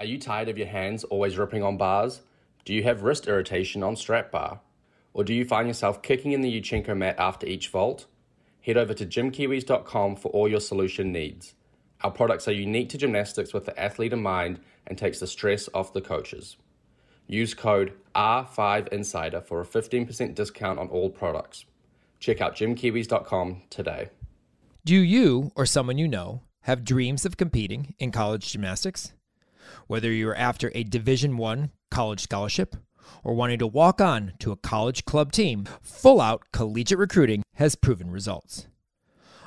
Are you tired of your hands always ripping on bars? Do you have wrist irritation on strap bar? Or do you find yourself kicking in the Yurchenko mat after each vault? Head over to gymkiwis.com for all your solution needs. Our products are unique to gymnastics with the athlete in mind and takes the stress off the coaches. Use code R5Insider for a 15% discount on all products. Check out gymkiwis.com today. Do you or someone you know have dreams of competing in college gymnastics? Whether you're after a Division 1 college scholarship or wanting to walk on to a college club team, full out collegiate recruiting has proven results.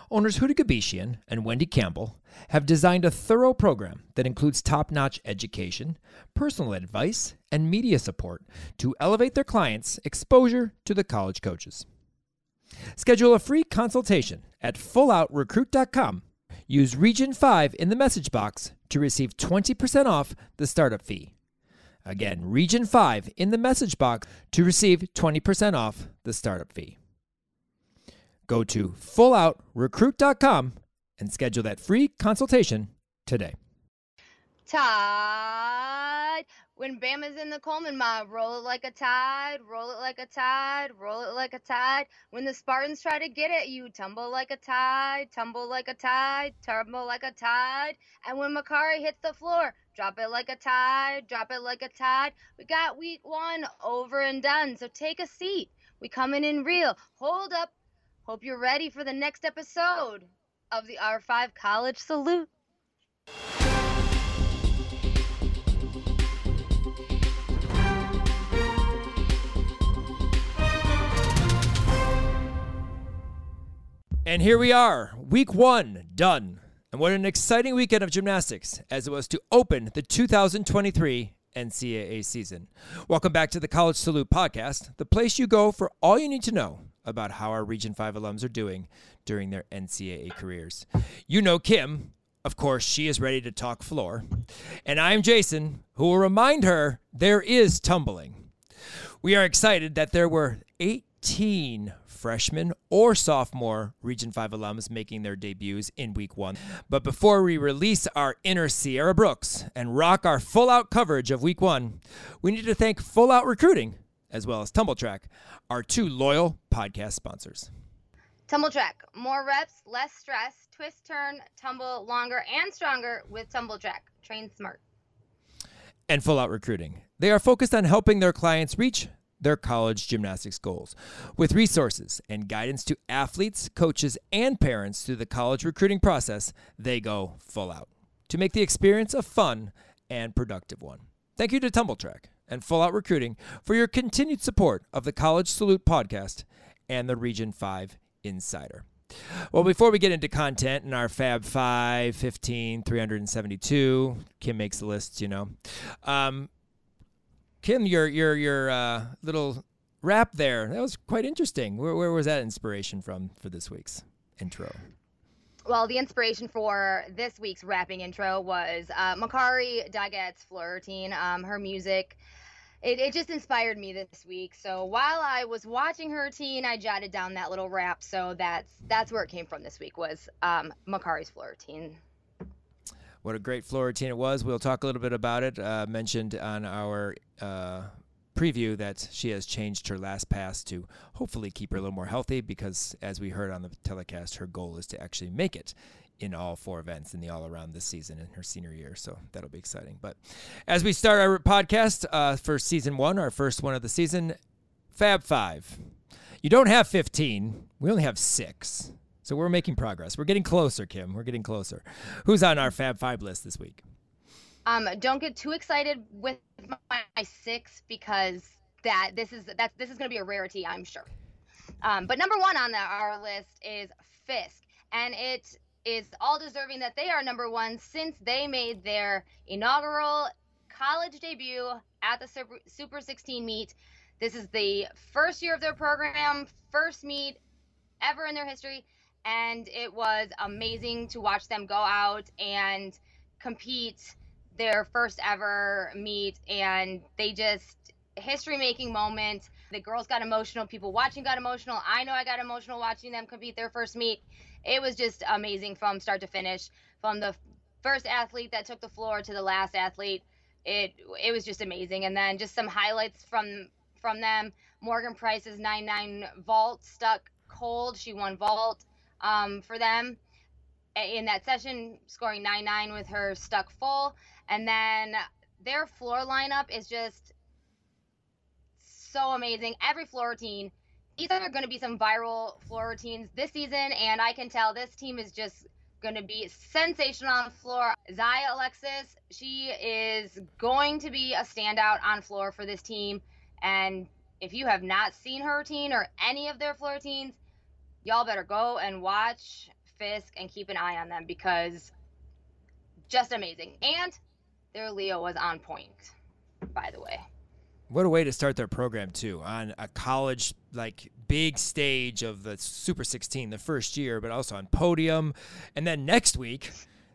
Owners Huda Gabishian and Wendy Campbell have designed a thorough program that includes top notch education, personal advice, and media support to elevate their clients' exposure to the college coaches. Schedule a free consultation at fulloutrecruit.com. Use Region 5 in the message box to receive 20% off the startup fee. Again, Region 5 in the message box to receive 20% off the startup fee. Go to fulloutrecruit.com and schedule that free consultation today. Tide. When Bama's in the Coleman mob, roll it like a tide, roll it like a tide, roll it like a tide. When the Spartans try to get at you, tumble like a tide, tumble like a tide, tumble like a tide. And when Makarri hits the floor, drop it like a tide, drop it like a tide. We got week one over and done, so take a seat. We coming in real. Hold up. Hope you're ready for the next episode of the R5 College Salute. And here we are, week one done. And what an exciting weekend of gymnastics as it was to open the 2023 NCAA season. Welcome back to the College Salute podcast, the place you go for all you need to know about how our Region 5 alums are doing during their NCAA careers. You know Kim. Of course, she is ready to talk floor. And I'm Jason, who will remind her there is tumbling. We are excited that there were 18 freshmen or sophomore Region 5 alums making their debuts in week one. But before we release our inner Sierra Brooks and rock our full out coverage of week one, we need to thank Full Out Recruiting, as well as Tumbl Trak, our two loyal podcast sponsors. Tumbl Trak, more reps, less stress, twist, turn, tumble longer and stronger with Tumbl Trak. Train smart. And Full Out Recruiting. They are focused on helping their clients reach their college gymnastics goals. With resources and guidance to athletes, coaches, and parents through the college recruiting process, they go full out to make the experience a fun and productive one. Thank you to Tumbl Trak and Full Out Recruiting for your continued support of the College Salute podcast and the Region 5 Insider. Well, before we get into content in our Fab 5, 15, 372, Kim makes the list, you know. Um, Kim, your your your uh, little rap there that was quite interesting. Where, where was that inspiration from for this week's intro? Well, the inspiration for this week's rapping intro was uh, Makarri Doggett's Floor Um, her music, it, it just inspired me this week. So while I was watching her routine, I jotted down that little rap. So that's that's where it came from this week was um, Makarri's Floor Routine what a great floor routine it was. We'll talk a little bit about it. Uh, mentioned on our uh, preview that she has changed her last pass to hopefully keep her a little more healthy because, as we heard on the telecast, her goal is to actually make it in all four events in the all around this season in her senior year. So that'll be exciting. But as we start our podcast uh, for season one, our first one of the season, Fab Five. You don't have 15, we only have six. So we're making progress. We're getting closer, Kim. We're getting closer. Who's on our Fab Five list this week? Um, don't get too excited with my six because that this is that this is going to be a rarity, I'm sure. Um, but number one on the, our list is Fisk, and it is all deserving that they are number one since they made their inaugural college debut at the Super, Super 16 meet. This is the first year of their program, first meet ever in their history and it was amazing to watch them go out and compete their first ever meet and they just history making moment the girls got emotional people watching got emotional i know i got emotional watching them compete their first meet it was just amazing from start to finish from the first athlete that took the floor to the last athlete it it was just amazing. And then just some highlights from from them. Morgan Price's 9-9 vault stuck cold. She won vault um, for them in that session, scoring 9-9 with her stuck full. And then their floor lineup is just so amazing. Every floor routine. These are going to be some viral floor routines this season, and I can tell this team is just going to be sensational on the floor. Zia Alexis, she is going to be a standout on floor for this team. And if you have not seen her routine or any of their floor routines, y'all better go and watch Fisk and keep an eye on them because just amazing. And their Leo was on point, by the way. What a way to start their program too on a college like big stage of the Super 16 the first year, but also on podium, and then next week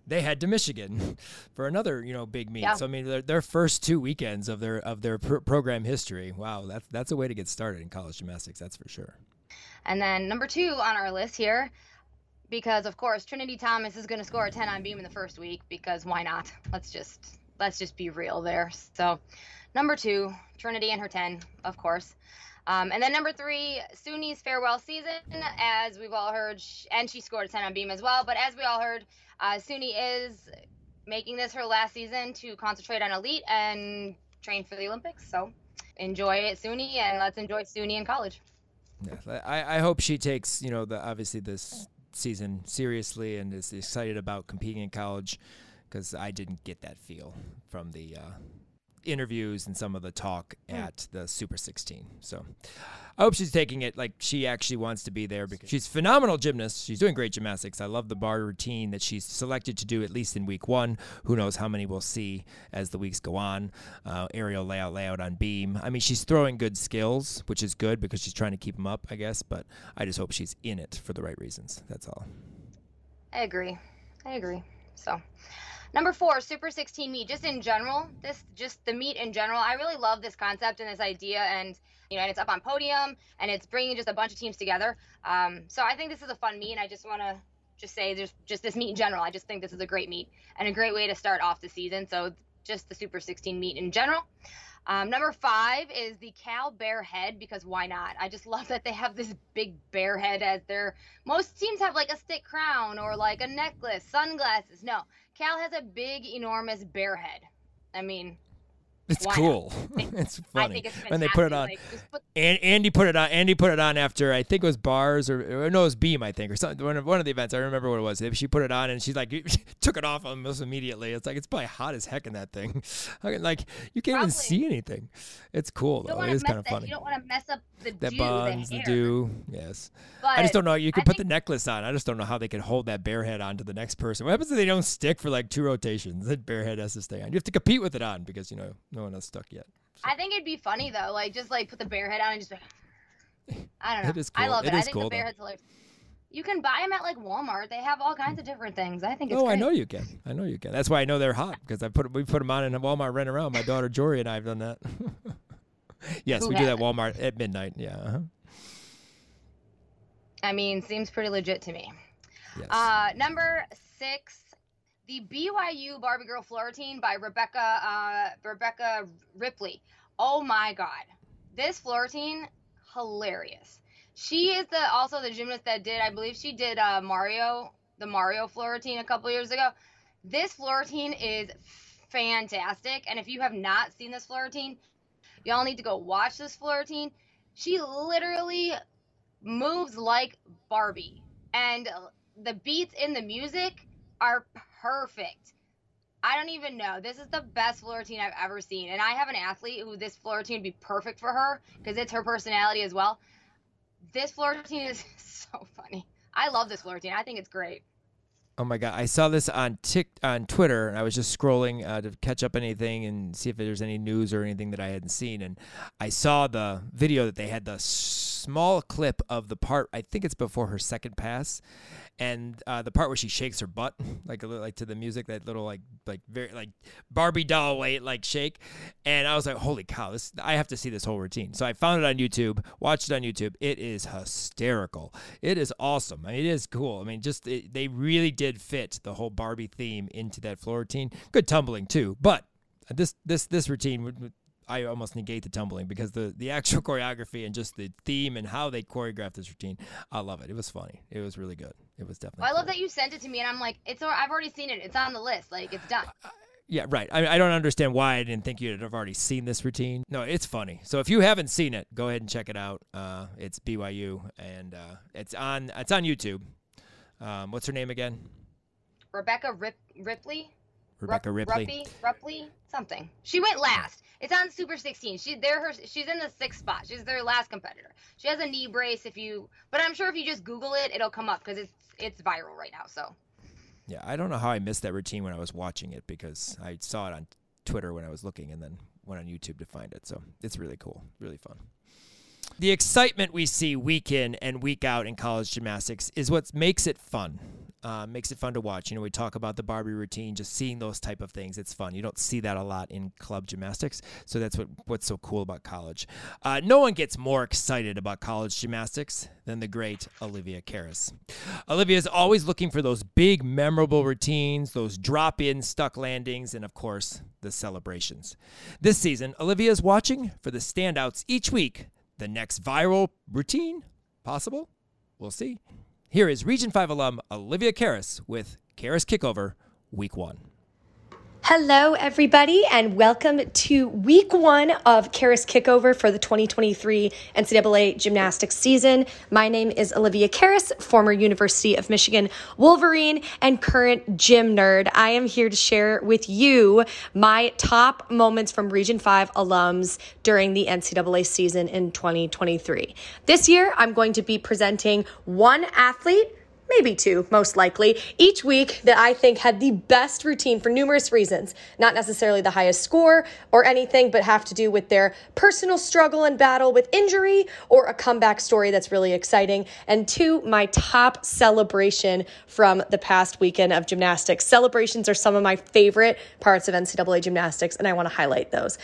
they head to Michigan for another you know big meet. Yeah. So I mean their, their first two weekends of their of their pr- program history. Wow, that's that's a way to get started in college gymnastics. That's for sure. And then number two on our list here, because of course Trinity Thomas is going to score a 10 on beam in the first week because why not? Let's just let's just be real there. So Number two, Trinity and her 10, of course. Um, and then number three, Suni's farewell season, as we've all heard, and she scored a 10 on beam as well. But as we all heard, uh, Suni is making this her last season to concentrate on elite and train for the Olympics. So enjoy it, Suni, and let's enjoy Suni in college. Yeah, I, I hope she takes, you know, the obviously this season seriously and is excited about competing in college because I didn't get that feel from the uh, interviews and some of the talk mm. at the Super 16. So I hope she's taking it like she actually wants to be there because she's phenomenal gymnast. She's doing great gymnastics. I love the bar routine that she's selected to do at least in week one. Who knows how many we'll see as the weeks go on. Uh, aerial layout, layout on beam. I mean, she's throwing good skills, which is good because she's trying to keep them up, I guess. But I just hope she's in it for the right reasons. That's all. I agree. I agree. So. Number four, Super 16 meet. Just in general, this just the meet in general. I really love this concept and this idea, and you know, and it's up on podium, and it's bringing just a bunch of teams together. Um, so I think this is a fun meet. And I just want to just say, there's just this meet in general. I just think this is a great meet and a great way to start off the season. So just the Super 16 meet in general. Um, number five is the Cal bear head because why not? I just love that they have this big bear head as their most teams have like a stick crown or like a necklace, sunglasses. No, Cal has a big, enormous bear head. I mean, it's cool. it's funny it's when they put it on. Like, put, and Andi put it on. Andi put it on after I think it was bars or, or no, it was Beam I think or something. One of, one of the events I remember what it was. If she put it on and she's like she took it off almost immediately. It's like it's probably hot as heck in that thing. like you can't probably. even see anything. It's cool though. It is kind of funny. You don't want to mess up the that dew, buns, the, the dew. Yes. But I just don't know. You could I put the necklace on. I just don't know how they could hold that bear head on to the next person. What happens if they don't stick for like two rotations? That bear head has to stay on. You have to compete with it on because you know no one has stuck yet. I think it'd be funny though, like just like put the bear head on and just. Like, I don't know. It is cool. I love it. it. I think cool, the bear head's hilarious. You can buy them at like Walmart. They have all kinds of different things. I think it's. Oh, great. I know you can. I know you can. That's why I know they're hot because I put we put them on in a Walmart rent around. My daughter Jory and I have done that. yes, Who we do that Walmart at midnight. Yeah. Uh-huh. I mean, seems pretty legit to me. Yes. Uh, number six the BYU Barbie Girl Floor Routine by Rebecca uh, Rebecca Ripley. Oh my god, this floor routine hilarious. She is the also the gymnast that did I believe she did uh, Mario the Mario floor routine a couple years ago. This floor routine is fantastic, and if you have not seen this floor routine, y'all need to go watch this floor routine. She literally moves like Barbie, and the beats in the music are perfect. I don't even know. This is the best floor routine I've ever seen. And I have an athlete who this floor routine would be perfect for her because it's her personality as well. This floor routine is so funny. I love this floor routine. I think it's great. Oh my god! I saw this on Tik on Twitter, and I was just scrolling uh, to catch up anything and see if there's any news or anything that I hadn't seen. And I saw the video that they had the small clip of the part. I think it's before her second pass, and uh, the part where she shakes her butt, like a little, like to the music, that little like like very like Barbie doll weight like shake, and I was like, holy cow, this I have to see this whole routine. So I found it on YouTube, watched it on YouTube. It is hysterical. It is awesome. I mean, it is cool. I mean, just it, they really did fit the whole Barbie theme into that floor routine. Good tumbling too, but This this this routine would. I almost negate the tumbling because the, the actual choreography and just the theme and how they choreographed this routine, I love it. It was funny. It was really good. It was definitely. Well, I cool. love that you sent it to me, and I'm like, it's. I've already seen it. It's on the list. Like it's done. Yeah, right. I, I don't understand why I didn't think you'd have already seen this routine. No, it's funny. So if you haven't seen it, go ahead and check it out. Uh, it's BYU, and uh, it's on it's on YouTube. Um, what's her name again? Rebecca Rip- Ripley. Rebecca Rup- Ripley. Ruppy, Rupley, something. She went last. It's on Super 16. She they're her. She's in the sixth spot. She's their last competitor. She has a knee brace. If you, but I'm sure if you just Google it, it'll come up because it's it's viral right now. So Yeah, I don't know how I missed that routine when I was watching it because I saw it on Twitter when I was looking and then went on YouTube to find it. So it's really cool, really fun. The excitement we see week in and week out in college gymnastics is what makes it fun. Uh, makes it fun to watch. You know, we talk about the Barbie routine, just seeing those type of things. It's fun. You don't see that a lot in club gymnastics, so that's what what's so cool about college. Uh, no one gets more excited about college gymnastics than the great Olivia Karas. Olivia is always looking for those big, memorable routines, those drop-in stuck landings, and of course, the celebrations. This season, Olivia is watching for the standouts each week. The next viral routine, possible? We'll see. Here is Region 5 alum Olivia Karas with Karas Kickover, Week 1. Hello, everybody, and welcome to week one of Karas Kickover for the 2023 NCAA gymnastics season. My name is Olivia Karas, former University of Michigan Wolverine and current gym nerd. I am here to share with you my top moments from Region 5 alums during the NCAA season in 2023. This year, I'm going to be presenting one athlete maybe two, most likely, each week that I think had the best routine for numerous reasons. Not necessarily the highest score or anything, but have to do with their personal struggle and battle with injury or a comeback story that's really exciting. And two, my top celebration from the past weekend of gymnastics. Celebrations are some of my favorite parts of NCAA gymnastics, and I want to highlight those.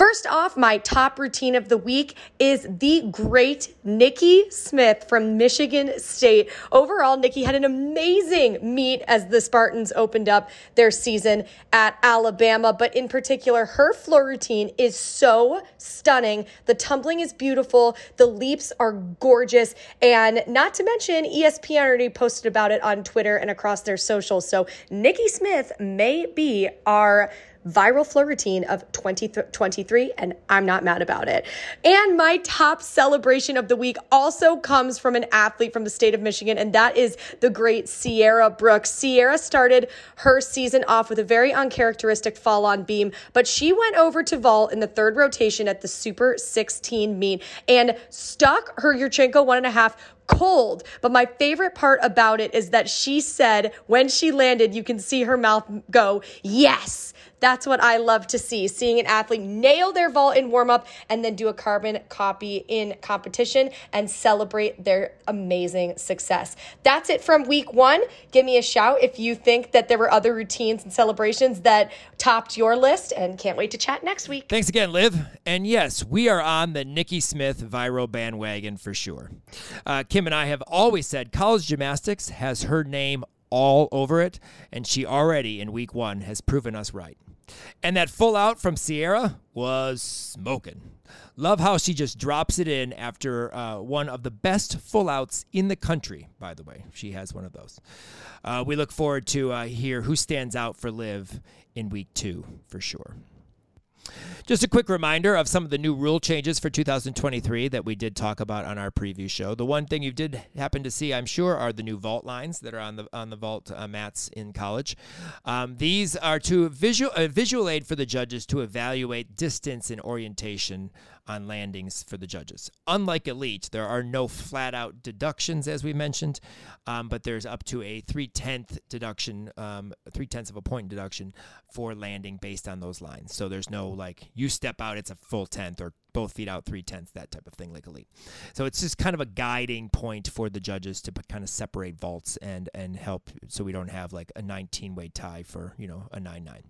First off, my top routine of the week is the great Nikki Smith from Michigan State. Overall, Nikki had an amazing meet as the Spartans opened up their season at Alabama, but in particular, her floor routine is so stunning. The tumbling is beautiful, the leaps are gorgeous, and not to mention, ESPN already posted about it on Twitter and across their socials. So, Nikki Smith may be our viral flow routine of 2023, and I'm not mad about it. And my top celebration of the week also comes from an athlete from the state of Michigan, and that is the great Sierra Brooks. Sierra started her season off with a very uncharacteristic fall on beam, but she went over to vault in the third rotation at the Super 16 meet and stuck her Yurchenko one and a half cold. But my favorite part about it is that she said when she landed, you can see her mouth go, yes. That's what I love to see. Seeing an athlete nail their vault in warm up and then do a carbon copy in competition and celebrate their amazing success. That's it from week one. Give me a shout if you think that there were other routines and celebrations that topped your list and can't wait to chat next week. Thanks again, Liv. And yes, we are on the Nikki Smith viral bandwagon for sure. Uh, Kim and I have always said college gymnastics has her name all over it, and she already in week one has proven us right. And that full out from Sierra was smoking. Love how she just drops it in after uh, one of the best full outs in the country, by the way. She has one of those. Uh, we look forward to uh, hear who stands out for Liv in week two for sure. Just a quick reminder of some of the new rule changes for 2023 that we did talk about on our preview show. The one thing you did happen to see, I'm sure, are the new vault lines that are on the on the vault uh, mats in college. Um, these are to visual a visual aid for the judges to evaluate distance and orientation on landings for the judges. Unlike elite, there are no flat out deductions as we mentioned, um, but there's up to a three tenth deduction, um, three tenths of a point deduction for landing based on those lines. So there's no like you step out, it's a full tenth or both feet out three tenths, that type of thing, like elite. So it's just kind of a guiding point for the judges to kind of separate vaults and and help so we don't have like a 19 way tie for you know a nine nine.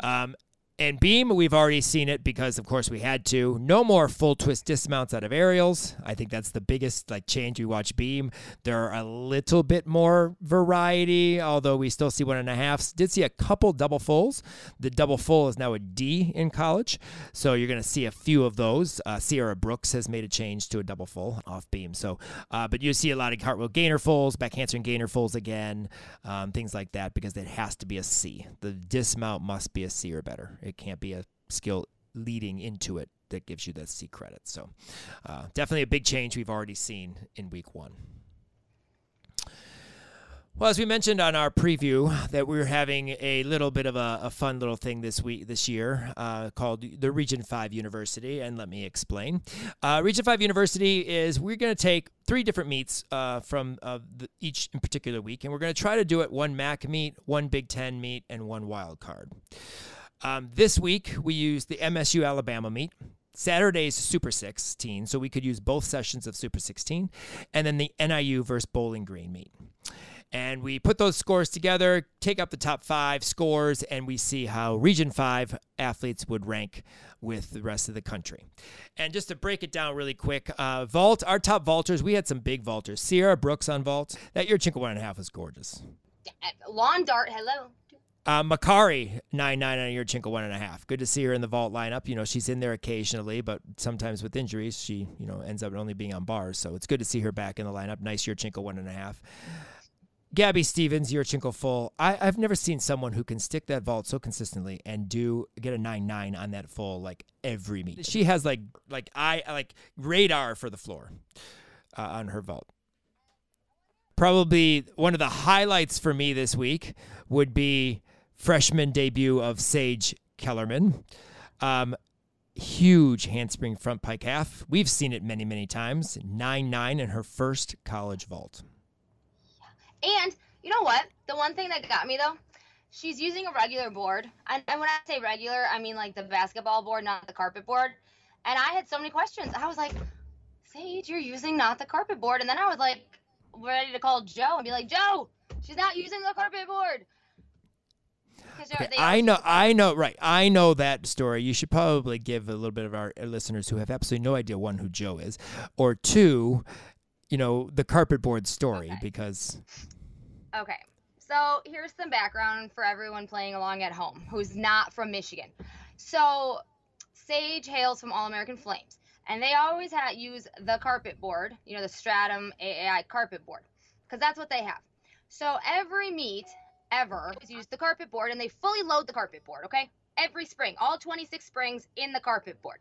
Um, And beam, we've already seen it because, of course, we had to. No more full twist dismounts out of aerials. I think that's the biggest like change. We watch beam. There are a little bit more variety, although we still see one and a half. Did see a couple double fulls. The double full is now a D in college, so you're going to see a few of those. Uh, Sierra Brooks has made a change to a double full off beam. So, uh, but you see a lot of cartwheel gainer fulls, back handspring gainer fulls again, um, things like that, because it has to be a C. The dismount must be a C or better. It can't be a skill leading into it that gives you that C credit. So, uh, definitely a big change we've already seen in week one. Well, as we mentioned on our preview, that we're having a little bit of a, a fun little thing this week, this year, uh, called the Region Five University, and let me explain. Uh, Region Five University is we're going to take three different meets uh, from uh, the, each in particular week, and we're going to try to do it one MAC meet, one Big Ten meet, and one wild card. Um, this week we used the MSU Alabama meet. Saturday's Super 16, so we could use both sessions of Super 16, and then the NIU versus Bowling Green meet. And we put those scores together, take up the top five scores, and we see how Region 5 athletes would rank with the rest of the country. And just to break it down really quick, uh, vault, our top vaulters, we had some big vaulters. Sierra Brooks on vault. That Yurchenko one and a half was gorgeous. Lawn dart, hello. Uh, Makarri, 9 9 on Yurchenko, 1.5. Good to see her in the vault lineup. You know, she's in there occasionally, but sometimes with injuries, she, you know, ends up only being on bars. So it's good to see her back in the lineup. Nice Yurchenko, 1.5. Gabby Stevens, Yurchenko full. I, I've never seen someone who can stick that vault so consistently and do get a 9 9 on that full like every meet. She has like, like, I like radar for the floor uh, on her vault probably one of the highlights for me this week would be freshman debut of Sage Kellerman. Um, huge handspring front pike half. We've seen it many, many times. 9 9 in her first college vault. And you know what? The one thing that got me though, she's using a regular board. And, and when I say regular, I mean like the basketball board, not the carpet board. And I had so many questions. I was like, Sage, you're using not the carpet board. And then I was like, ready to call Joe and be like, Joe, she's not using the carpet board. Okay, I know, I know, right. I know that story. You should probably give a little bit of our uh, listeners who have absolutely no idea one who Joe is, or two, you know, the carpet board story Okay. because Okay. So here's some background for everyone playing along at home who's not from Michigan. So Sage hails from All American Flames, and they always ha- use the carpet board, you know, the Stratum AAI carpet board, because that's what they have. So every meet ever is use the carpet board, and they fully load the carpet board. Okay, every spring, all 26 springs in the carpet board,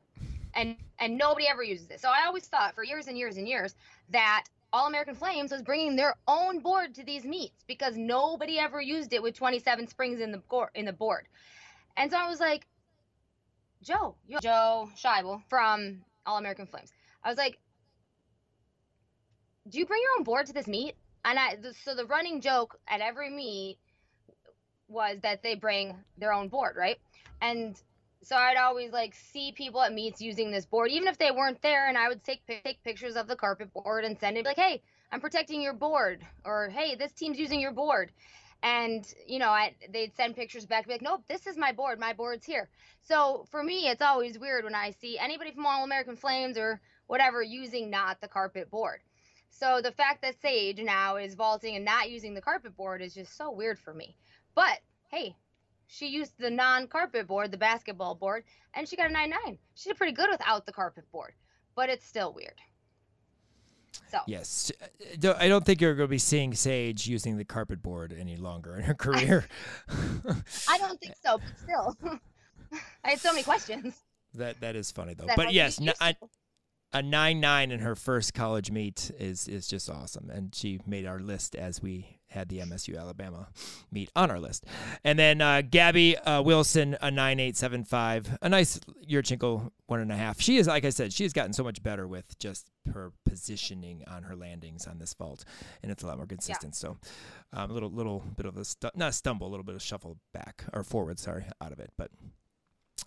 and and nobody ever uses it. So I always thought for years and years and years that all American Flames was bringing their own board to these meets because nobody ever used it with 27 springs in the board in the board. And so I was like, Joe, Joe Scheibel from All American Flames. I was like, do you bring your own board to this meet? And I so the running joke at every meet was that they bring their own board, right? And so I'd always like see people at meets using this board, even if they weren't there, and I would take take pictures of the carpet board and send it like, "Hey, I'm protecting your board," or "Hey, this team's using your board," and you know, I they'd send pictures back, be like, "Nope, this is my board. My board's here." So for me, it's always weird when I see anybody from All American Flames or whatever using not the carpet board. So the fact that Sage now is vaulting and not using the carpet board is just so weird for me. But hey, she used the non-carpet board, the basketball board, and she got a 9-9. She did pretty good without the carpet board, but it's still weird. So yes, Uh, I don't think you're going to be seeing Sage using the carpet board any longer in her career. I don't think so, but still. I had so many questions. that that is funny though. That But yes, be n- a, nine nine in her first college meet is is just awesome, and she made our list as we had the MSU Alabama meet on our list. And then uh, Gabby uh, Wilson a nine eight seven five, a nice Yurchenko one and a half. She is like I said, she has gotten so much better with just her positioning on her landings on this vault, and it's a lot more consistent. So um, a little little bit of a stu- not a stumble, a little bit of shuffle back or forward, sorry, out of it, but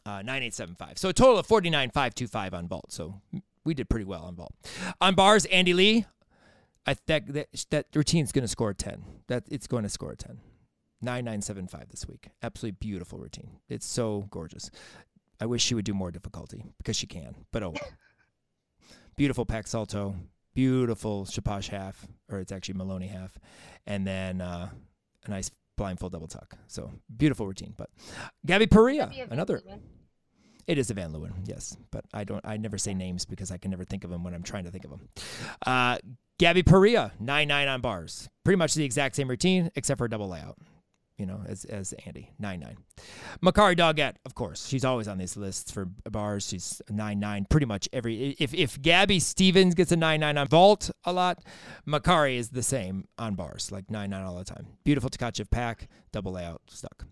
uh, 9875. So a total of 49525 on vault. So we did pretty well on vault. On bars, Andi Li, I that that, that routine's going to score a 10. That it's going to score a 10. 9975 this week. Absolutely beautiful routine. It's so gorgeous. I wish she would do more difficulty because she can, but oh beautiful pack salto, beautiful Shaposh half, or it's actually Maloney half, and then uh, a nice blindfold double tuck. So beautiful routine. But Gabby Perea, another. It is a Van Leeuwen, yes, but I don't. I never say names because I can never think of them when I'm trying to think of them. Uh, Gabby Perea, nine nine on bars, pretty much the exact same routine except for a double layout you know, as as Andi, nine nine. Makarri Doggett, of course, she's always on these lists for bars. She's nine nine pretty much every. If if Gabby Stevens gets a nine nine on vault a lot, Makarri is the same on bars, like nine nine all the time. Beautiful Tkachev pack, double layout, stuck.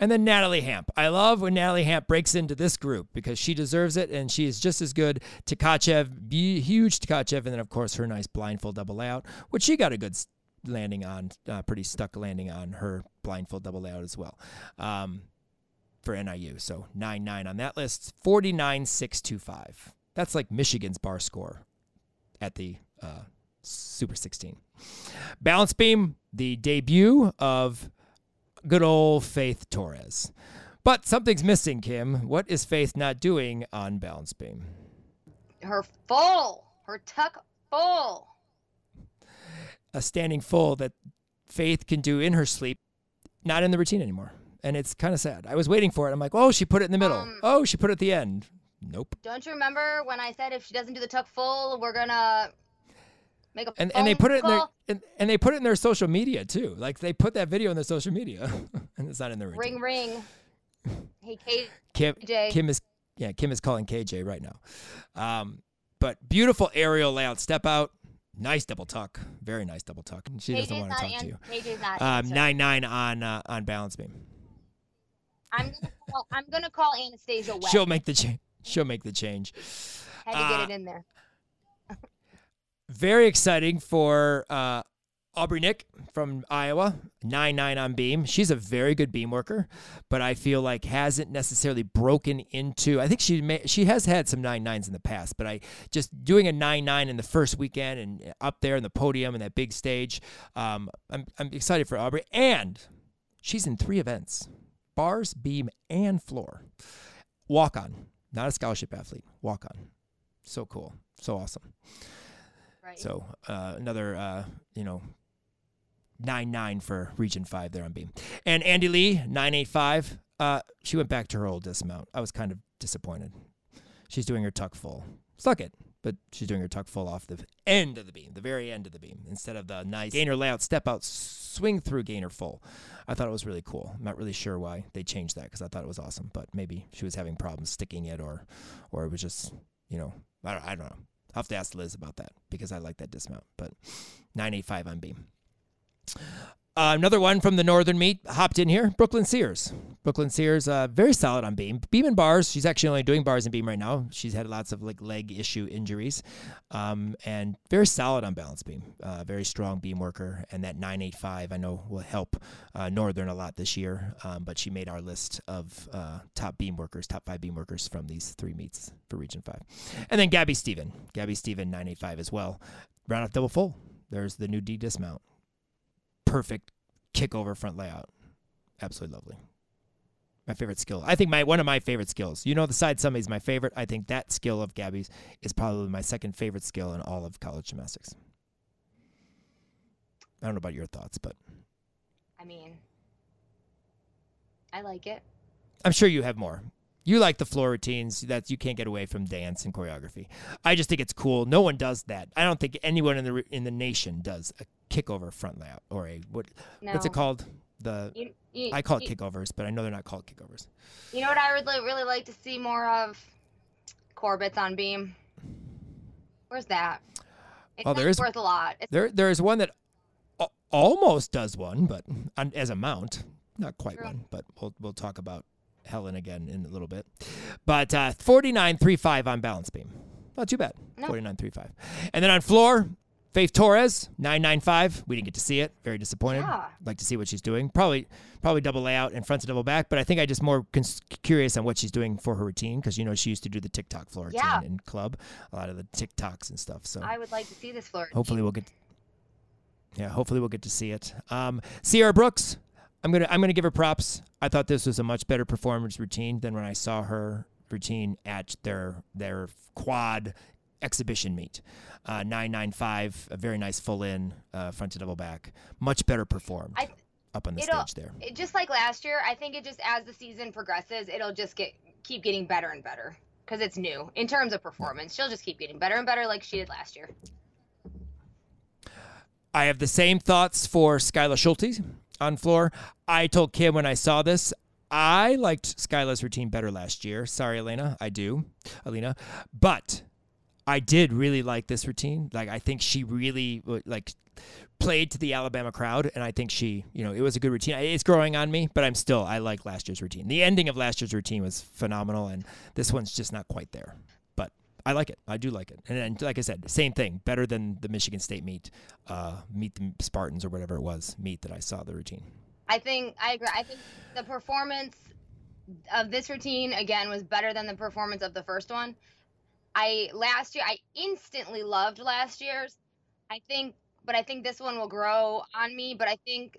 And then Natalie Hamp. I love when Natalie Hamp breaks into this group because she deserves it and she is just as good. Tkachev, huge Tkachev, and then of course her nice blindfold double layout, which she got a good landing on, uh, pretty stuck landing on her blindfold double layout as well um, for NIU. So 9 9 on that list, 49 6 2 5. That's like Michigan's bar score at the uh, Super 16. Balance beam, the debut of good old Faith Torres. But something's missing, Kim. What is Faith not doing on balance beam? Her full, her tuck full a standing full that Faith can do in her sleep, not in the routine anymore. And it's kind of sad. I was waiting for it. I'm like, oh, she put it in the middle. Um, oh, she put it at the end. Nope. Don't you remember when I said if she doesn't do the tuck full, we're gonna make a and and they put it in their and, and they put it in their social media too. Like they put that video in their social media, and it's not in the routine. Ring ring. Hey KJ. Kim, Kim is yeah Kim is calling KJ right now. Um, but beautiful aerial layout step out Nice double tuck. Very nice double tuck. She doesn't want to talk an- to you. KJ's not um, nine nine on uh, on balance beam. I'm gonna call, I'm gonna call Anastasia. She'll make the change. She'll make the change. Had to uh, get it in there. Very exciting for uh, Aubrey Nick from Iowa, nine nine on beam. She's a very good beam worker, but I feel like hasn't necessarily broken into. I think she may, she has had some nine nines in the past, but I just doing a nine nine in the first weekend and up there in the podium and that big stage. Um, I'm I'm excited for Aubrey, and she's in three events: bars, beam, and floor. Walk on, not a scholarship athlete. Walk on, so cool, so awesome. Right. So uh, another, uh, you know, nine nine for Region Five there on beam. And Andi Li nine eight five. Uh, she went back to her old dismount. I was kind of disappointed. She's doing her tuck full. Suck it, but she's doing her tuck full off the end of the beam, the very end of the beam, instead of the nice gainer layout step out, swing through gainer full. I thought it was really cool. I'm not really sure why they changed that because I thought it was awesome, but maybe she was having problems sticking it, or, or it was just, you know, I don't, I don't know. I'll have to ask Liz about that because I like that dismount. But 985 on beam. Uh, another one from the Northern Meet hopped in here. Brooklyn Sears. Brooklyn Sears, uh, very solid on beam. Beam and bars. She's actually only doing bars and beam right now. She's had lots of like leg issue injuries, um, and very solid on balance beam. Uh, very strong beam worker, and that 985 I know will help uh, Northern a lot this year. Um, but she made our list of uh, top beam workers, top five beam workers from these three meets for Region Five, and then Gabby Steven. Gabby Steven 985 as well. Round off double full. There's the new D dismount perfect kick over front layout. Absolutely lovely. My favorite skill. I think my one of my favorite skills. You know, the side summit is my favorite. I think that skill of Gabby's is probably my second favorite skill in all of college gymnastics. I don't know about your thoughts, but I mean, I like it. I'm sure you have more. You like the floor routines that you can't get away from dance and choreography. I just think it's cool. No one does that. I don't think anyone in the in the nation does a kickover front layout or a what no. what's it called? The you, you, I call it you, kickovers, but I know they're not called kickovers. You know what I would really, really like to see more of? Korbuts on beam. Where's that? It's oh, well, there is worth a lot. It's there, there is one that almost does one, but as a mount, not quite true. one. But we'll we'll talk about Helen again in a little bit. But uh, forty nine three five on balance beam. Not too bad. No. Forty nine three five. And then on floor, Faith Torres, 995. We didn't get to see it. Very disappointed. Yeah. Like to see what she's doing. Probably probably double layout and front to double back, but I think I just more cons- curious on what she's doing for her routine because you know she used to do the TikTok floor routine yeah. in club, a lot of the TikToks and stuff. So I would like to see this floor. Hopefully we'll get Yeah, hopefully we'll get to see it. Um, Sierra Brooks, I'm gonna I'm gonna give her props. I thought this was a much better performance routine than when I saw her routine at their their quad exhibition meet. Uh, 995, a very nice full in, uh, front to double back. Much better performed I, up on the stage there. It, just like last year, I think it just as the season progresses, it'll just get keep getting better and better because it's new in terms of performance. She'll just keep getting better and better like she did last year. I have the same thoughts for Skyla Schulte on floor. I told Kim when I saw this, I liked Skyla's routine better last year. Sorry, Elena, I do, Alina, but I did really like this routine. Like I think she really like played to the Alabama crowd, and I think she, you know, it was a good routine. It's growing on me, but I'm still I like last year's routine. The ending of last year's routine was phenomenal, and this one's just not quite there. I like it. I do like it, and, and like I said, same thing, better than the Michigan State meet, uh, meet the Spartans or whatever it was meet that I saw the routine. I think I agree. I think the performance of this routine again was better than the performance of the first one. I last year I instantly loved last year's. I think but I think this one will grow on me, but I think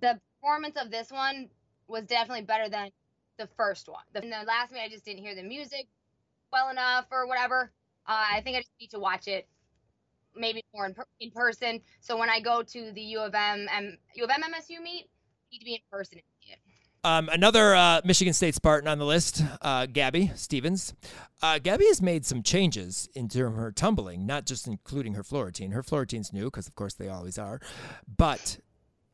the performance of this one was definitely better than the first one. The, the last meet I just didn't hear the music well enough or whatever. Uh, I think I just need to watch it maybe more in, per- in person. So when I go to the U of M, M U of M MSU meet, need to be in person. Um, another uh, Michigan State Spartan on the list, uh, Gabby Stevens. Uh, Gabby has made some changes in terms of her tumbling, not just including her floor routine. Her floor routine's new because, of course, they always are. But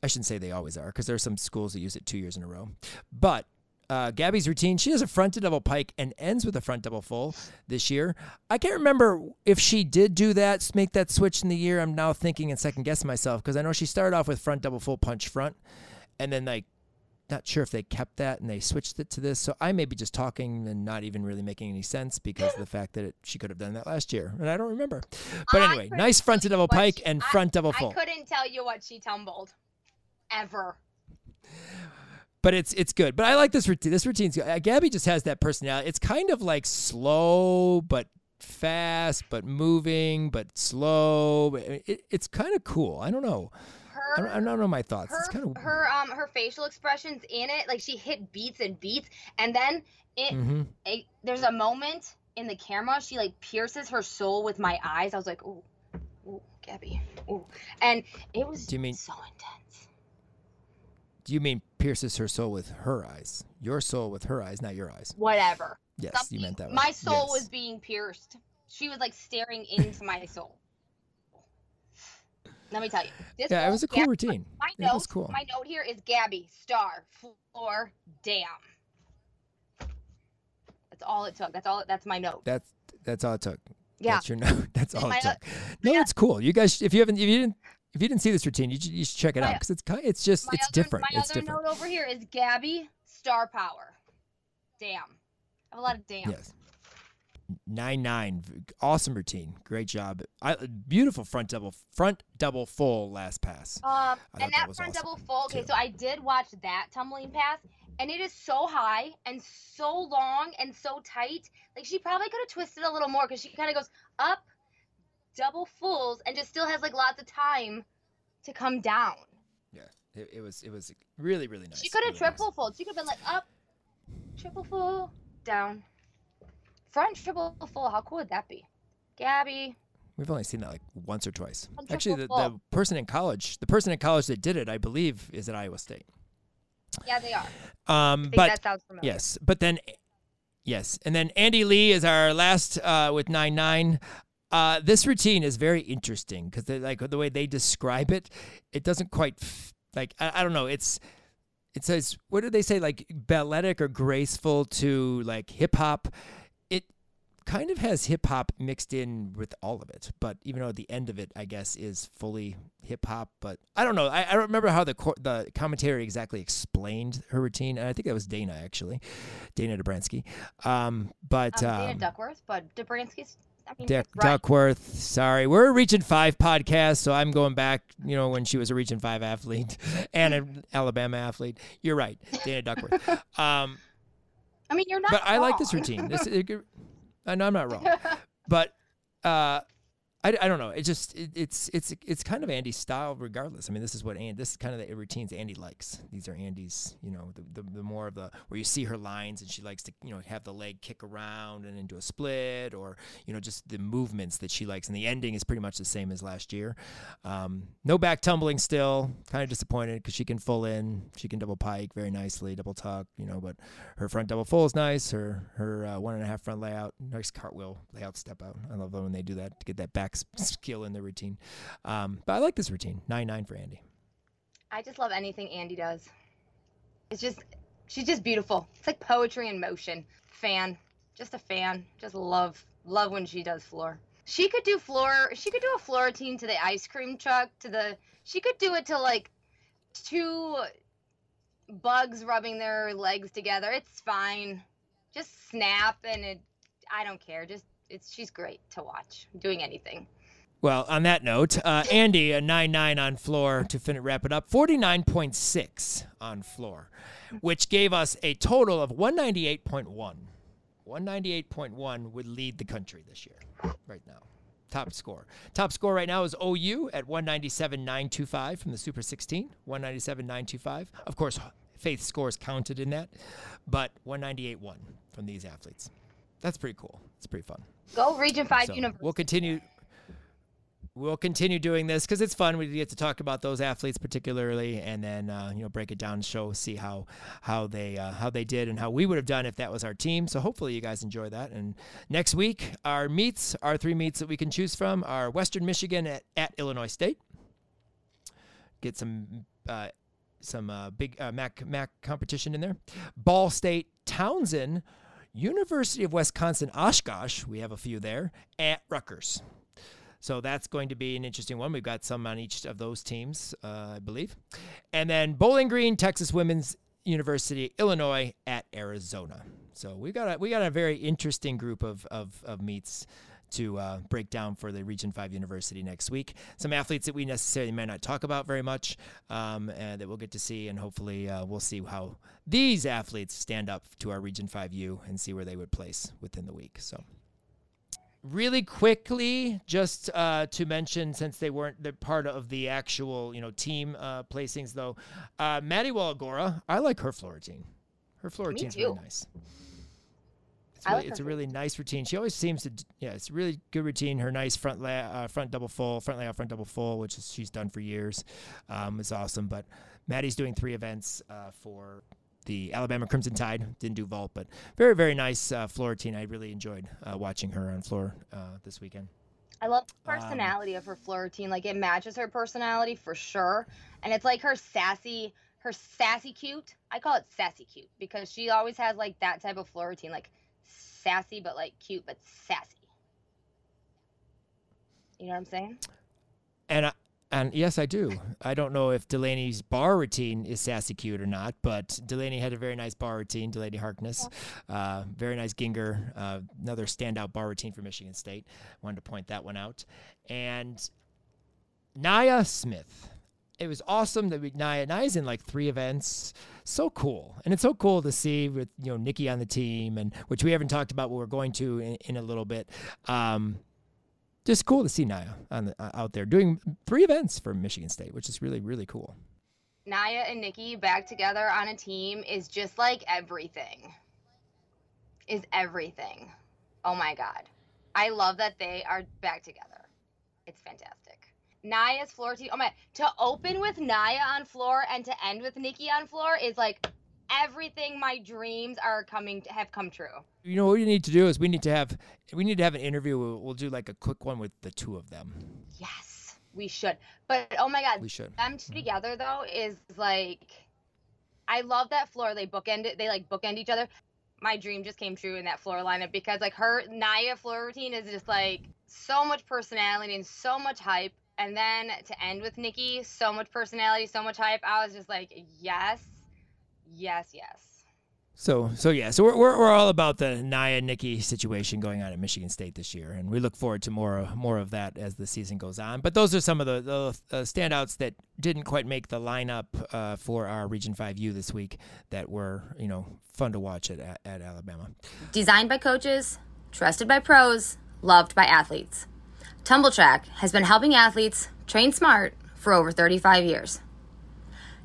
I shouldn't say they always are because there are some schools that use it two years in a row. But uh, Gabby's routine, she does a front to double pike and ends with a front double full this year. I can't remember if she did do that, make that switch in the year. I'm now thinking and second guessing myself because I know she started off with front double full punch front and then like not sure if they kept that and they switched it to this. So I may be just talking and not even really making any sense because of the fact that it, she could have done that last year, and I don't remember. But I anyway, nice front to double pike she- and I- front double full. I couldn't tell you what she tumbled, ever. But it's it's good. But I like this routine. This routine's good. Uh, Gabby just has that personality. It's kind of like slow but fast, but moving, but slow. It, it's kind of cool. I don't know. I don't, Her, I don't know my thoughts. her, it's kind of her, um, her facial expressions in it, like she hit beats and beats, and then it, hmm a, there's a moment in the camera she like pierces her soul with my eyes. I was like, ooh, ooh, Gabby, ooh, and it was Do you mean- so intense. You mean pierces her soul with her eyes? Your soul with her eyes, not your eyes. Whatever. Yes, Something- you meant that. My soul Yes. was being pierced. She was like staring into my soul. Let me tell you. This Yeah, it was a cool Gab- routine. My It note, was cool. my note here is Gabby star floor damn. That's all it took. That's all. That's my note. That's that's all it took. Yeah. That's your note. That's all it took. No, yeah. it's cool. You guys, if you haven't, if you didn't, if you didn't see this routine, you should, you should check it out because it's it's just, My it's other, different. My It's other different. note over here is Gabby star power. Damn. I have a lot of damn. Yes. Nine nine, awesome routine. Great job. I beautiful front double, front double full last pass. Um, and that that front awesome, double full. Okay, too. so I did watch that tumbling pass, and it is so high and so long and so tight. Like she probably could have twisted a little more because she kind of goes up, double fulls, and just still has like lots of time to come down. Yeah, it, it was, it was really, really nice. She could have really nice. triple fold. She could have been like up, triple full, down, front triple full. How cool would that be? Gabby, We've only seen that like once or twice. Actually, the, the person in college, the person in college that did it, I believe, is at Iowa State. yeah, they are. Um, I think but that sounds familiar. Yes, but then yes, and then Andi Li is our last uh, with nine nine. Uh, this routine is very interesting because like the way they describe it, it doesn't quite f- like I, I don't know. It's it says what do they say like balletic or graceful to like hip hop. It kind of has hip hop mixed in with all of it, but even though at the end of it, I guess, is fully hip hop. But I don't know. I, I don't remember how the co- the commentary exactly explained her routine, and I think that was Dana actually, Dana Dobransky. Um, but Um, um, Dana Duckworth, but Dobransky's. I mean, right. Duckworth. Sorry, we're a Region Five podcast, so I'm going back. You know, when she was a Region Five athlete and an Alabama athlete. You're right, Dana Duckworth. um, I mean, you're not. but I like this routine. This, it, I know I'm not wrong, but uh, I, I don't know. It just it, it's it's it's kind of Andi's style, regardless. I mean, this is what Andi. This is kind of the routines Andi likes. These are Andi's. You know, the, the, the more of the where you see her lines and she likes to you know have the leg kick around and into a split, or you know just the movements that she likes. And the ending is pretty much the same as last year. Um, no back tumbling still. Kind of disappointed because she can full in, she can double pike very nicely, double tuck. You know, but her front double full is nice. Her her uh, one and a half front layout, nice cartwheel layout step out. I love when they do that to get that back skill in the routine. Um, but I like this routine. Nine nine for Andi. I just love anything Andi does. It's just she's just beautiful. It's like poetry in motion. Fan, just a fan. Just love love when she does floor. She could do floor. She could do a floor routine to the ice cream truck. To the she could do it to like two bugs rubbing their legs together. It's fine. Just snap and it. I don't care. Just it's she's great to watch doing anything. Well, on that note, uh, Andi, a 9 9 on floor to fin- wrap it up, 49.6 on floor, which gave us a total of 198.1. 198.1 would lead the country this year, right now. Top score. Top score right now is OU at 197.925 from the Super 16. 197.925. Of course, Faith scores counted in that, but 198.1 from these athletes. That's pretty cool. It's pretty fun. Go Region Five So University. we'll continue. We'll continue doing this because it's fun. We get to talk about those athletes particularly, and then uh, you know break it down, and show, see how how they uh, how they did, and how we would have done if that was our team. So hopefully you guys enjoy that. And next week, our meets, our three meets that we can choose from are Western Michigan at, at Illinois State. Get some uh, some uh, big uh, MAC MAC competition in there. Ball State Towson, University of Wisconsin Oshkosh. We have a few there at Rutgers. So that's going to be an interesting one. We've got some on each of those teams, uh, I believe. And then Bowling Green, Texas Women's University, Illinois at Arizona. So we got a we got a very interesting group of of, of meets to uh, break down for the Region 5 University next week. Some athletes that we necessarily may not talk about very much um, and that we'll get to see, and hopefully uh, we'll see how these athletes stand up to our Region 5U and see where they would place within the week. So really quickly just uh, to mention since they weren't the part of the actual you know team uh, placings though uh, maddie Waligora, i like her floor routine her floor routine's really nice it's, really, like it's a really nice routine she always seems to yeah it's a really good routine her nice front lay, uh, front double full front layout front double full which is, she's done for years um, is awesome but maddie's doing three events uh, for the Alabama Crimson Tide didn't do vault, but very very nice uh, floor routine. I really enjoyed uh, watching her on floor uh, this weekend. I love the Um, personality of her floor routine. Like it matches her personality for sure. And it's like her sassy, her sassy cute. I call it sassy cute because she always has like that type of floor routine, like sassy but like cute but sassy. You know what I'm saying? And I, and yes, I do. I don't know if Delaney's bar routine is sassy cute or not, but Delaney had a very nice bar routine. Delaney Harkness, uh, very nice Ginger, uh, another standout bar routine for Michigan State. Wanted to point that one out. And Naya Smith. It was awesome that we Naya Naya's in like three events. So cool, and it's so cool to see with you know Nikki on the team, and which we haven't talked about, but we're going to in, in a little bit. Um, just cool to see Naya on the, uh, out there doing three events for Michigan State, which is really really cool. Naya and Nikki back together on a team is just like everything. Is everything. Oh my god. I love that they are back together. It's fantastic. Naya's floor team. Oh my to open with Naya on floor and to end with Nikki on floor is like everything my dreams are coming to have come true. You know what we need to do is we need to have we need to have an interview. We'll, we'll do like a quick one with the two of them. Yes, we should. But oh my god, We should. them two mm-hmm. together though is like I love that floor. They bookend it. They like bookend each other. My dream just came true in that floor lineup because like her Naya floor routine is just like so much personality and so much hype. And then to end with Nikki, so much personality, so much hype. I was just like, yes, yes, yes. So so yeah, so we're, we're, we're all about the Naya Nikki situation going on at Michigan State this year, and we look forward to more more of that as the season goes on. But those are some of the, the uh, standouts that didn't quite make the lineup uh, for our Region Five U this week that were you know fun to watch at at, at Alabama. Designed by coaches, trusted by pros, loved by athletes. Tumbl Trak has been helping athletes train smart for over 35 years.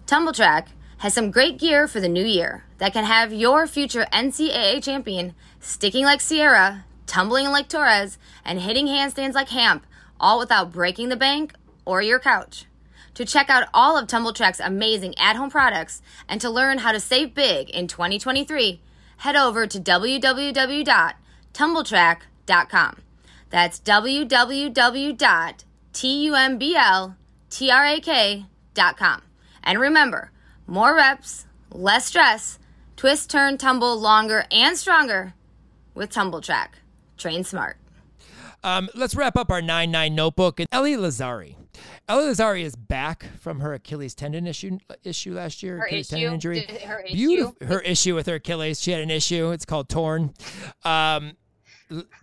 Tumbl Trak has some great gear for the new year that can have your future NCAA champion sticking like Sierra, tumbling like Torres, and hitting handstands like Hamp, all without breaking the bank or your couch. To check out all of Tumbl Trak's amazing at home products and to learn how to save big in 2023, head over to www.tumbltrak.com. That's www.tumbltrak.com. And remember, more reps, less stress, twist, turn, tumble longer and stronger with Tumbl Trak. Train smart. Um, let's wrap up our 9 9 notebook. And Ellie Lazzari. Ellie Lazzari is back from her Achilles tendon issue issue last year. Her Achilles issue? tendon injury. Her issue? Beautiful. Her issue with her Achilles. She had an issue. It's called torn. Um, l-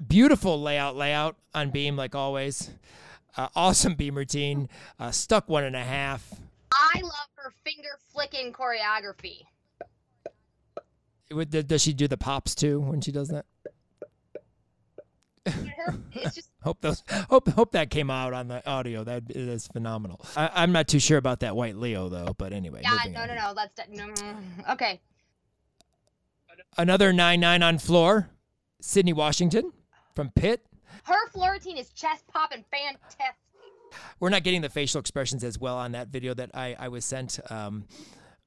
beautiful layout, layout on beam like always. Uh, awesome beam routine. Uh, stuck one and a half. I love her finger flicking choreography. Would- Does she do the pops too when she does that? Just Hope those hope hope that came out on the audio. That is phenomenal. I, I'm not too sure about that white Leo though. But anyway, yeah. No, on. no, no. Let's no, okay. Another nine nine on floor. Sydney Washington from Pitt. Her floor routine is chest popping fantastic. We're not getting the facial expressions as well on that video that I I was sent. Um,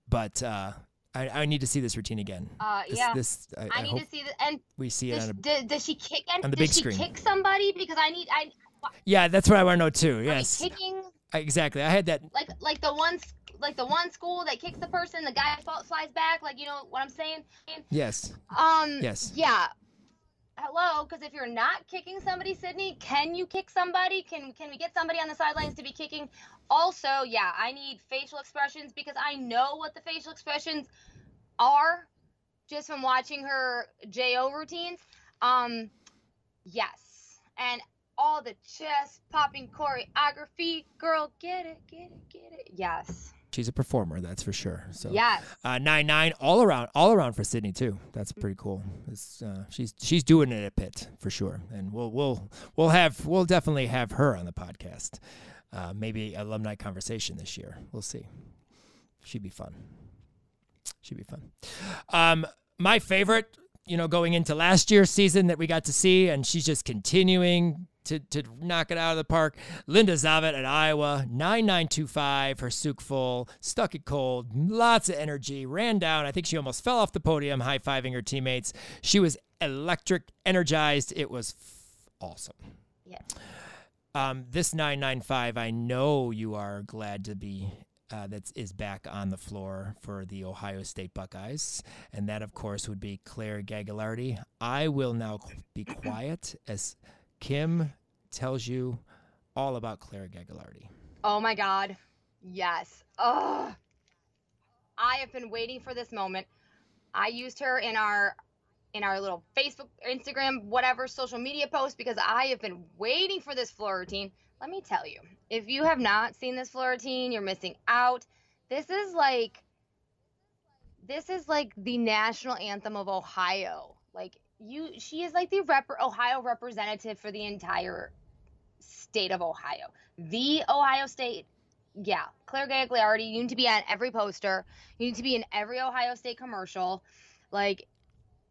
but uh, I I need to see this routine again. Uh, This, yeah. This I, I, I need to see the and we see it does, on a. does, does she kick and on the does big she screen. kick somebody? Because I need I Yeah, that's what I want to know too. Yes, kicking exactly. I had that. like like the one like the one school that kicks the person, the guy flies back. Like you know what I'm saying? Yes. Um. Yes. Yeah. Hello, because if you're not kicking somebody, Sydney, can you kick somebody? Can can we get somebody on the sidelines to be kicking? Also, yeah, I need facial expressions because I know what the facial expressions are just from watching her JO routines. Um, yes, and all the chest popping choreography, girl, get it, get it, get it. Yes, She's a performer, that's for sure. So yes. uh, nine nine all around, all around for Sydney too. That's pretty cool. Uh, she's she's doing it at Pitt for sure, and we'll we'll we'll have we'll definitely have her on the podcast. Uh, maybe alumni conversation this year. We'll see. She'd be fun. She'd be fun. Um, my favorite, you know, going into last year's season that we got to see, and she's just continuing to, to knock it out of the park. Linda Zavet at Iowa, 9925, her Tsuk full, stuck it cold, lots of energy, ran down. I think she almost fell off the podium, high fiving her teammates. She was electric, energized. It was f- awesome. Yes. Um, this 995, I know you are glad to be. Uh, that is back on the floor for the Ohio State Buckeyes, and that, of course, would be Claire Gagliardi. I will now be quiet as Kim tells you all about Claire Gagliardi. Oh my god. Yes. Oh. I have been waiting for this moment. I used her in our in our little Facebook, Instagram, whatever social media post because I have been waiting for this floor routine. Let me tell you, if you have not seen this floor routine, you're missing out. This is like this is like the national anthem of Ohio. Like you she is like the rep- Ohio representative for the entire state of Ohio. The Ohio State, yeah, Claire Gagliardi. You need to be on every poster. You need to be in every Ohio State commercial. Like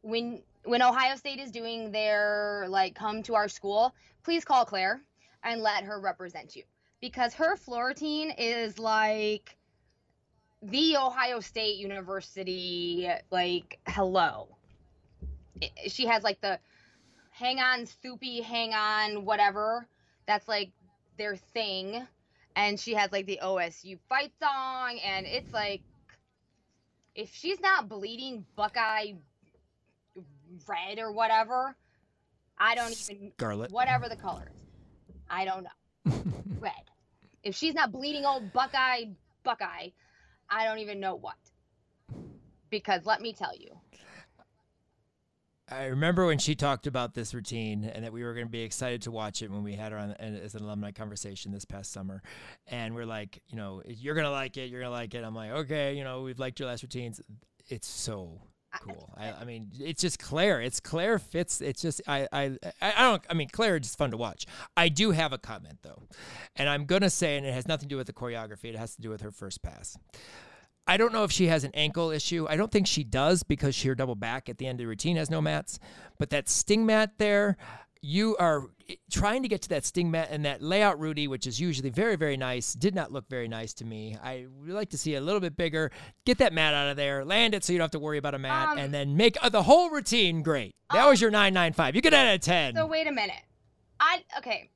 when when Ohio State is doing their like come to our school, please call Claire and let her represent you because her floor is like the Ohio State University. Like hello, She has like the hang on, sloopy, hang on, whatever. That's like their thing. And she has like the OSU fight song, and it's like if she's not bleeding Buckeye red or whatever, I don't even Scarlet. whatever the color is. I don't know. red. If she's not bleeding old Buckeye Buckeye, I don't even know what. Because let me tell you, I remember when she talked about this routine and that we were going to be excited to watch it when we had her on as an alumni conversation this past summer. And we're like, you know, you're going to like it. You're going to like it. I'm like, okay, you know, we've liked your last routines. It's so, cool. I, I, mean, it's just Claire. It's Claire fits. It's just I, I I don't. I mean, Claire is just fun to watch. I do have a comment though, and I'm gonna say, and it has nothing to do with the choreography. It has to do with her first pass. I don't know if she has an ankle issue. I don't think she does because she her double back at the end of the routine has no mats. But that sting mat there, you are trying to get to that sting mat and that layout Rudy, which is usually very, very nice, did not look very nice to me. I would like to see a little bit bigger. Get that mat out of there, land it so you don't have to worry about a mat, um, and then make uh, the whole routine great. That um, was your 995. You get out of 10. So wait a minute. I okay.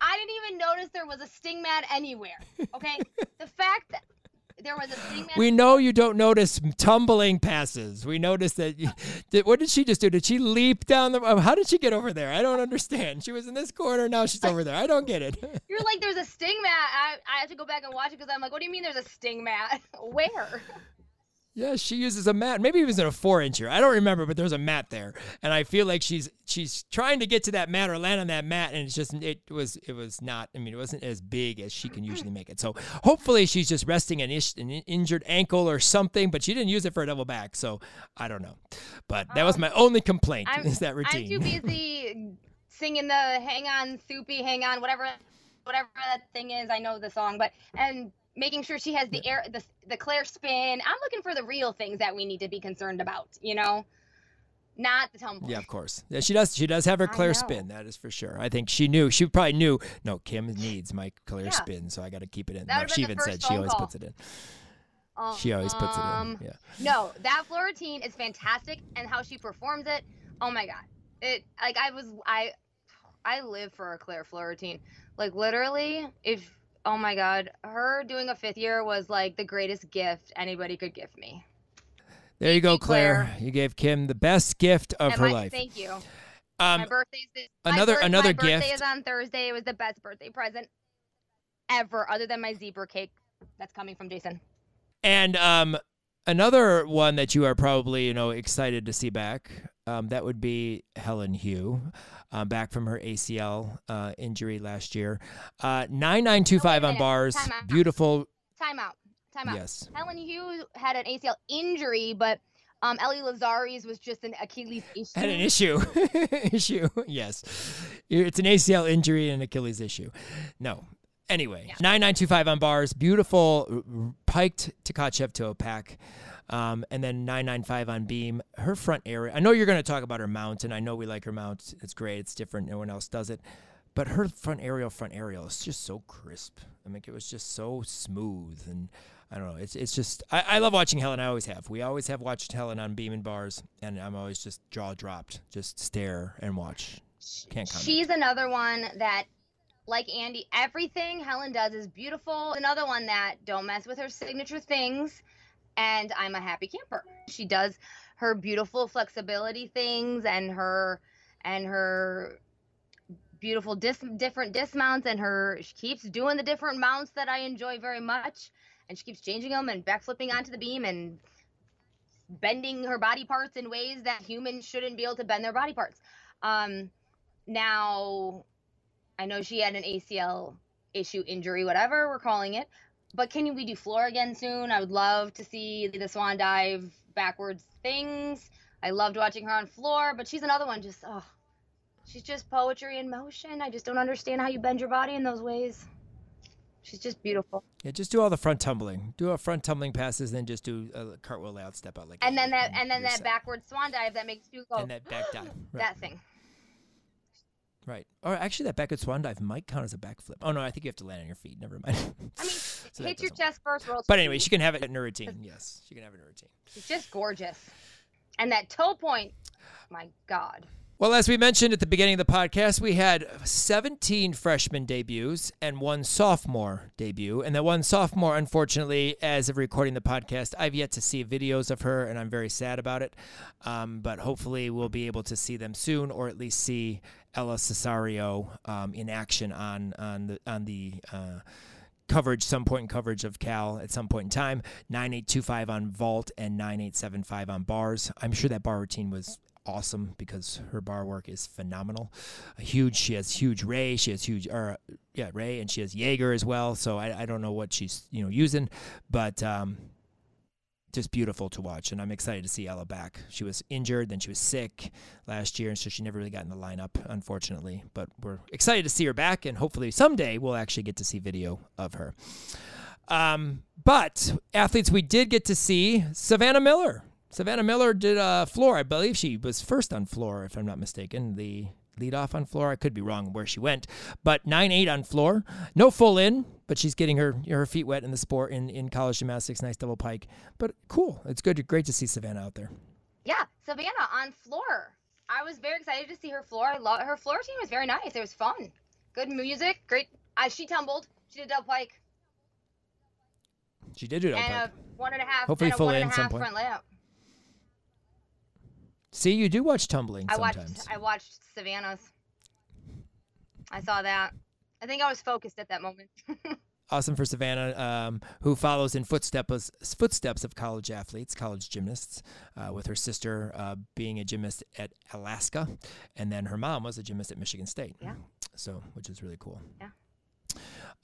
I didn't even notice there was a sting mat anywhere. Okay? the fact that there was a thing. we know you don't notice tumbling passes. We noticed that. You, did, what did she just do? Did she leap down the? Oh, how did she get over there? I don't understand. She was in this corner. Now she's over there. I don't get it. You're like, there's a sting mat. I, I have to go back and watch it because I'm like, what do you mean there's a sting mat? Where? Yeah, she uses a mat. Maybe it was in a four incher. I don't remember, but there's a mat there, and I feel like she's she's trying to get to that mat or land on that mat, and it's just it was it was not. I mean, it wasn't as big as she can usually make it. So hopefully she's just resting an, ish, an injured ankle or something, but she didn't use it for a double back. So I don't know, but that was um, my only complaint I'm, is that routine. I'm too busy singing the "Hang On, Sloopy, Hang On," whatever whatever that thing is. I know the song, but and making sure she has the air the, the Claire spin. I'm looking for the real things that we need to be concerned about, you know? Not the tumble. Yeah, of course. Yeah, she does. She does have her Claire spin. That is for sure. I think she knew. She probably knew. No, Kim needs my Claire yeah. spin, so I got to keep it in. No, she even said she always call. puts it in. Um, she always puts it in. Um, yeah. No, that floor routine is fantastic, and how she performs it. Oh my god! It like I was I, I live for a Claire floor routine. Like literally, if oh my god, her doing a fifth year was like the greatest gift anybody could give me. There you go, Claire. Claire. You gave Kim the best gift of and her my, life. Thank you. Um, my birthday's this, another my birth, another my gift. birthday is on Thursday. It was the best birthday present ever, other than my zebra cake that's coming from Jason. And um, another one that you are probably you know excited to see back. Um, that would be Helen Hu um, back from her ACL uh, injury last year. Uh, 9925 on bars. Time Beautiful. Time out. Time out. Yes. Helen Hu had an ACL injury, but um, Ellie Lazzari's was just an Achilles issue. Had an issue. issue. Yes. It's an ACL injury and Achilles issue. No. Anyway, yeah. 9925 on bars. Beautiful piked Tkachev to Pak. Um, and then 995 on beam. Her front area, I know you're going to talk about her mount, and I know we like her mount. It's great. It's different. No one else does it. But her front aerial, front aerial is just so crisp. I mean, it was just so smooth. And I don't know. It's it's just, I, I love watching Helen. I always have. We always have watched Helen on beam and bars, and I'm always just jaw dropped, just stare and watch. Can't. She's another one that like Andi, everything Helen does is beautiful. Another one that don't mess with her signature things and I'm a happy camper. She does her beautiful flexibility things and her and her beautiful dis- different dismounts and her she keeps doing the different mounts that I enjoy very much and she keeps changing them and backflipping onto the beam and bending her body parts in ways that humans shouldn't be able to bend their body parts. Um, now, I know she had an ACL issue, injury, whatever we're calling it, but can we do floor again soon? I would love to see the swan dive backwards things. I loved watching her on floor, but she's another one just oh she's just poetry in motion. I just don't understand how you bend your body in those ways. She's just beautiful. Yeah, just do all the front tumbling. Do a front tumbling passes, then just do a cartwheel layout step out like. And then that, and then that backward swan dive that makes you go. And that back dive. Right. That thing. Right. Or actually, that backward swan dive might count as a backflip. Oh no, I think you have to land on your feet. Never mind. I mean, so hit your chest first. Roll but anyway, she can have it in her routine. Yes, she can have it in her routine. It's just gorgeous, and that toe point. My God. Well, as we mentioned at the beginning of the podcast, we had 17 freshman debuts and one sophomore debut. And that one sophomore, unfortunately, as of recording the podcast, I've yet to see videos of her, and I'm very sad about it. Um, but hopefully, we'll be able to see them soon, or at least see Ella Cesario um, in action on on the on the. Uh, coverage, some point in coverage of Cal at some point in time. 9825 on vault and 9875 on bars. I'm sure that bar routine was awesome because her bar work is phenomenal. huge, she has huge Ray, she has huge, or yeah, Ray, and she has Jaeger as well. So I, I don't know what she's you know using, but um, just beautiful to watch, and I'm excited to see Ella back. She was injured, then she was sick last year, and so she never really got in the lineup, unfortunately. But we're excited to see her back, and hopefully someday we'll actually get to see video of her. Um, but athletes we did get to see Savannah Miller. Savannah Miller did uh, floor. I believe she was first on floor, if I'm not mistaken. The lead off on floor. I could be wrong where she went, but nine eight on floor. No full in, but she's getting her her feet wet in the sport in, in college gymnastics. Nice double pike, but cool. It's good, great to see Savannah out there. Yeah, Savannah on floor. I was very excited to see her floor. I love her floor team was very nice. It was fun, good music, great. Uh, she tumbled. She did a double pike. She did do double and pike. a one and a half. Hopefully and a full in some point. front layout. See, you do watch tumbling I sometimes. watched. I watched Savannah's. I saw that. I think I was focused at that moment. awesome for Savannah, um, who follows in footsteps footsteps of college athletes, college gymnasts, uh, with her sister uh, being a gymnast at Alaska, and then her mom was a gymnast at Michigan State. Yeah. So, which is really cool. Yeah.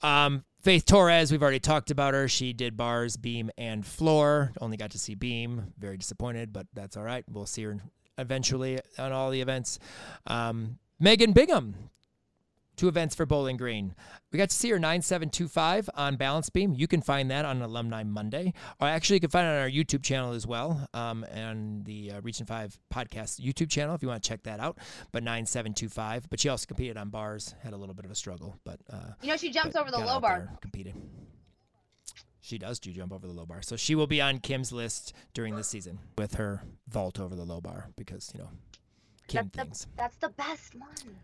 Um, Faith Torres, we've already talked about her. She did bars, beam, and floor. Only got to see beam. Very disappointed, but that's all right. We'll see her eventually on all the events. Um, Megan Bingham, two events for Bowling Green. We got to see her 9725 on Balance Beam. You can find that on Alumni Monday. Or actually, you can find it on our YouTube channel as well, um, and the uh, Region 5 podcast YouTube channel if you want to check that out. But 9725. But she also competed on bars, had a little bit of a struggle, but. Uh, you know, she jumps over the low bar. Competed. She does do jump over the low bar. So she will be on Kim's list during this season with her vault over the low bar because, you know, Kim That's the, that's the best one.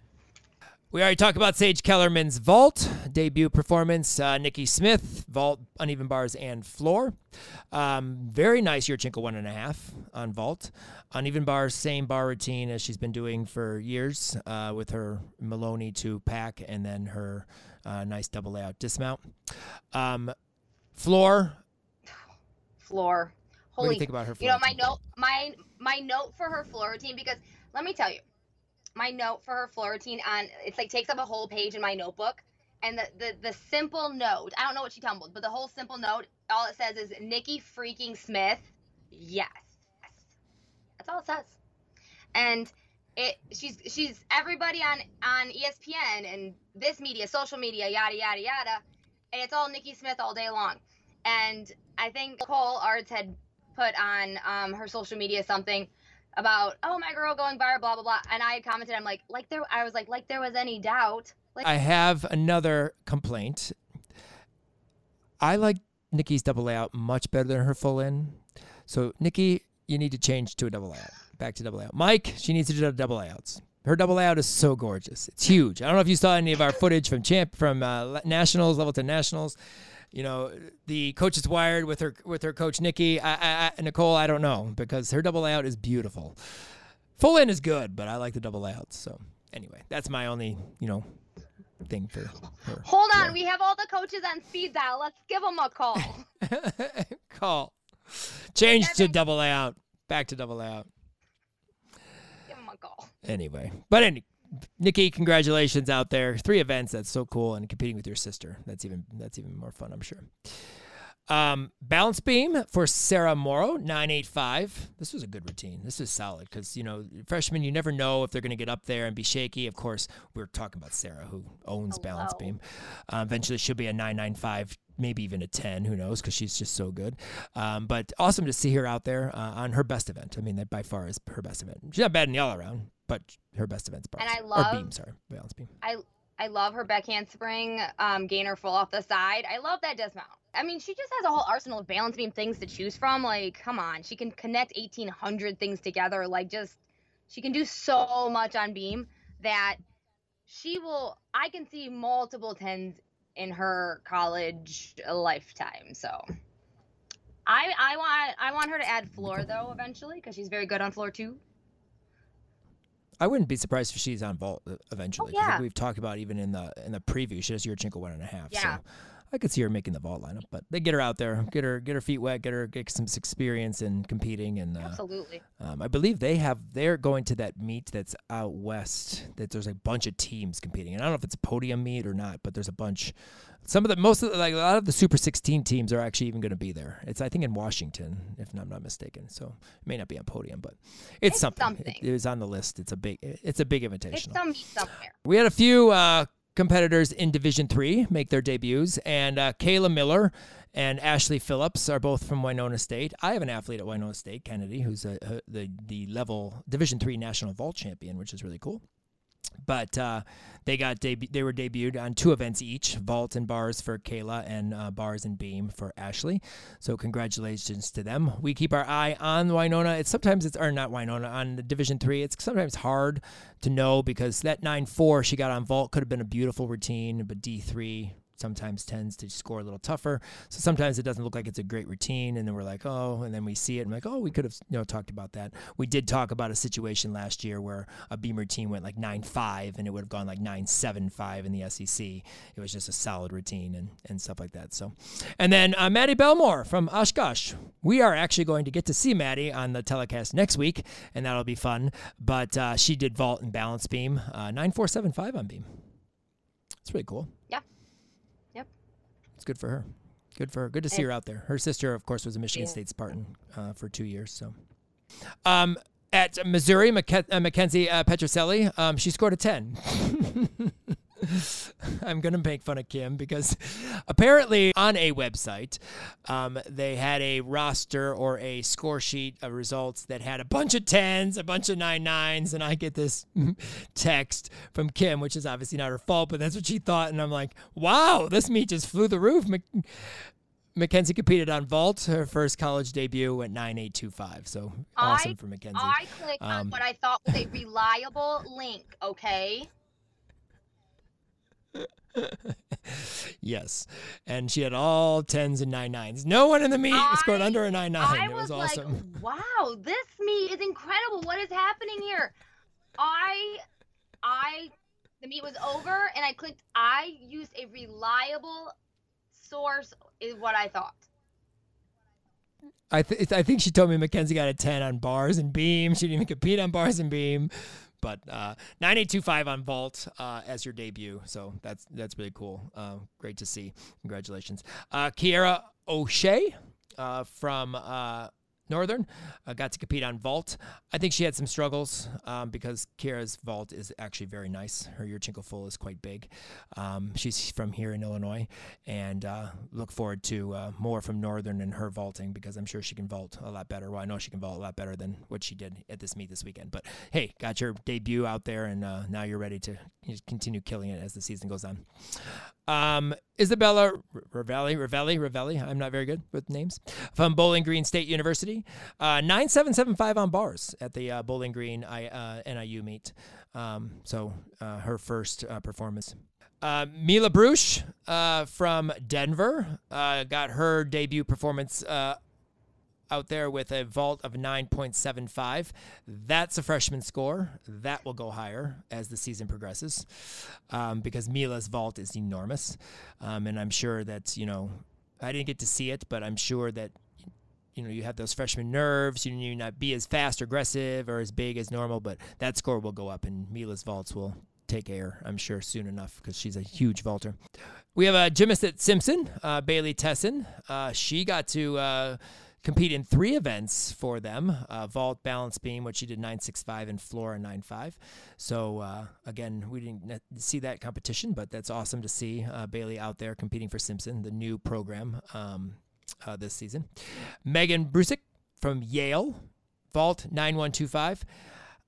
We already talked about Sage Kellerman's vault debut performance. Uh, Nikki Smith, vault, uneven bars, and floor. Um, very nice Yurchenko one and a half on vault. Uneven bars, same bar routine as she's been doing for years uh, with her Maloney to Pak and then her uh, nice double layout dismount. Um, floor. Floor. What do Holy you think about her You know, my note my my note for her floor routine because let me tell you, my note for her floor routine on it's like takes up a whole page in my notebook. And the, the the simple note, I don't know what she tumbled, but the whole simple note, all it says is Nikki freaking Smith. Yes. That's all it says. And it she's she's everybody on on ESPN and this media, social media, yada yada yada, and it's all Nikki Smith all day long. And I think Cole Arts had put on um, her social media something about oh my girl going viral, blah blah blah, and I commented, I'm like like there, I was like like there was any doubt. Like I have another complaint. I like Nikki's double layout much better than her full in. So Nikki, you need to change to a double layout. Back to double layout. Mike, she needs to do double layouts. Her double layout is so gorgeous. It's huge. I don't know if you saw any of our footage from champ from uh, nationals, level to nationals. You know, the coaches wired with her with her coach Nikki. I, I, Nicole, I don't know because her double layout is beautiful. Full in is good, but I like the double layouts. So anyway, that's my only you know thing for her. hold on, floor. we have all the coaches on speed dial. Let's give them a call. Call. Change to double layout. Back to double layout. give them a call. Anyway, but any, Nikki, congratulations out there. Three events. That's so cool, and competing with your sister. That's even that's even more fun. I'm sure. Um, balance beam for Sarah Morrow, 985. This was a good routine. This is solid because, you know, freshmen, you never know if they're going to get up there and be shaky. Of course, we're talking about Sarah, who owns balance Hello. beam. Uh, eventually, she'll be a 995, maybe even a 10. Who knows? Because she's just so good. Um, but awesome to see her out there uh, on her best event. I mean, that by far is her best event. She's not bad in the all around, but her best event's bars. And I or love- beam, sorry, balance beam. I I love her backhand spring, um, gainer full off the side. I love that dismount. I mean, she just has a whole arsenal of balance beam things to choose from. Like, come on, she can connect 1,800 things together. Like, just she can do so much on beam that she will. I can see multiple tens in her college lifetime. So. I, I want I want her to add floor though eventually because she's very good on floor too. I wouldn't be surprised if she's on vault eventually. I Oh, yeah. think we've talked about even in the in the preview. She does Yurchenko one and a half. Yeah. So I could see her making the vault lineup, but they get her out there, get her get her feet wet, get her get some experience in competing, and uh, Absolutely. um, I believe they have they're going to that meet that's out west. That there's a bunch of teams competing, and I don't know if it's a podium meet or not, but there's a bunch. Some of the most of the, like a lot of the Super 16 teams are actually even going to be there. It's I think in Washington, if I'm not mistaken. So it may not be on podium, but it's, It's something. something. It, it was on the list. It's a big it's a big It's invitational. some meet somewhere. We had a few uh, competitors in Division Three make their debuts, and uh, Kayla Miller and Ashley Phillips are both from Winona State. I have an athlete at Winona State, Kennedy, who's a, a, the the level Division Three national vault champion, which is really cool. But uh, they got debu- they were debuted on two events each: vault and bars for Kayla, and uh, bars and beam for Ashley. So congratulations to them. We keep our eye on Winona. It's sometimes it's or not Winona on the Division Three. It's sometimes hard to know because that nine four she got on vault could have been a beautiful routine, but D three sometimes tends to score a little tougher. So sometimes it doesn't look like it's a great routine, and then we're like, oh, and then we see it and like, oh, we could have you know talked about that. We did talk about a situation last year where a beam routine went like nine five, and it would have gone like nine seven five in the SEC. It was just a solid routine and and stuff like that. So, and then uh, Maddie Belmore from Oshkosh. We are actually going to get to see Maddie on the telecast next week, and that'll be fun. But uh, she did vault and balance beam, uh, nine four seven five on beam. It's pretty cool. Yeah. It's good for her. Good for her. Good to see her out there. Her sister, of course, was a Michigan Yeah. State Spartan uh, for two years. So, um, at Missouri, Mac- uh, Mackenzie uh, Petroselli, um, she scored a ten. I'm gonna make fun of Kim because apparently on a website, um, they had a roster or a score sheet of results that had a bunch of tens, a bunch of nine nines, and I get this text from Kim, which is obviously not her fault, but that's what she thought, and I'm like, wow, this meet just flew the roof. Mac- Mackenzie competed on vault. Her first college debut went 9825. So awesome I- for Mackenzie. I clicked Um, on what I thought was a reliable link, okay? yes. And she had all tens and nine nines. No one in the meet scored under a nine nine. I It was, was awesome. like, wow, this meet is incredible. What is happening here? I, I, the meet was over and I clicked, I used a reliable source, is what I thought. I, th- I think she told me Mackenzie got a 10 on bars and beam. She didn't even compete on bars and beam. But uh, 9825 on vault uh, as your debut. So that's that's really cool. Uh, great to see. Congratulations. Uh, Kiera O'Shea uh, from uh, Northern uh, got to compete on vault. I think she had some struggles um, because Kiera's vault is actually very nice. Her Yurchenko full is quite big. Um, she's from here in Illinois, and uh, look forward to uh, more from Northern and her vaulting because I'm sure she can vault a lot better. Well, I know she can vault a lot better than what she did at this meet this weekend. But hey, got your debut out there, and uh, now you're ready to continue killing it as the season goes on. Um, Isabella Ravelli, Ravelli, Ravelli. I'm not very good with names. From Bowling Green State University, uh, nine seven seven five on bars at the uh, Bowling Green I, uh, NIU meet. Um, so uh, her first uh, performance. Uh, Mila Bruce uh, from Denver got her debut performance out there with a vault of 9.75. That's a freshman score. That will go higher as the season progresses um, because Mila's vault is enormous. Um, and I'm sure that, you know, I didn't get to see it, but I'm sure that, you know, you have those freshman nerves. You may not be as fast or aggressive or as big as normal, but that score will go up and Mila's vaults will take air, I'm sure, soon enough because she's a huge vaulter. We have a gymnast at Simpson, uh, Bailey Tesson. Uh, she got to uh, compete in three events for them uh, vault, balance beam, which she did 965, and floor 95. So, uh, again, we didn't see that competition, but that's awesome to see uh, Bailey out there competing for Simpson, the new program um, uh, this season. Megan Brusick from Yale, vault 9125.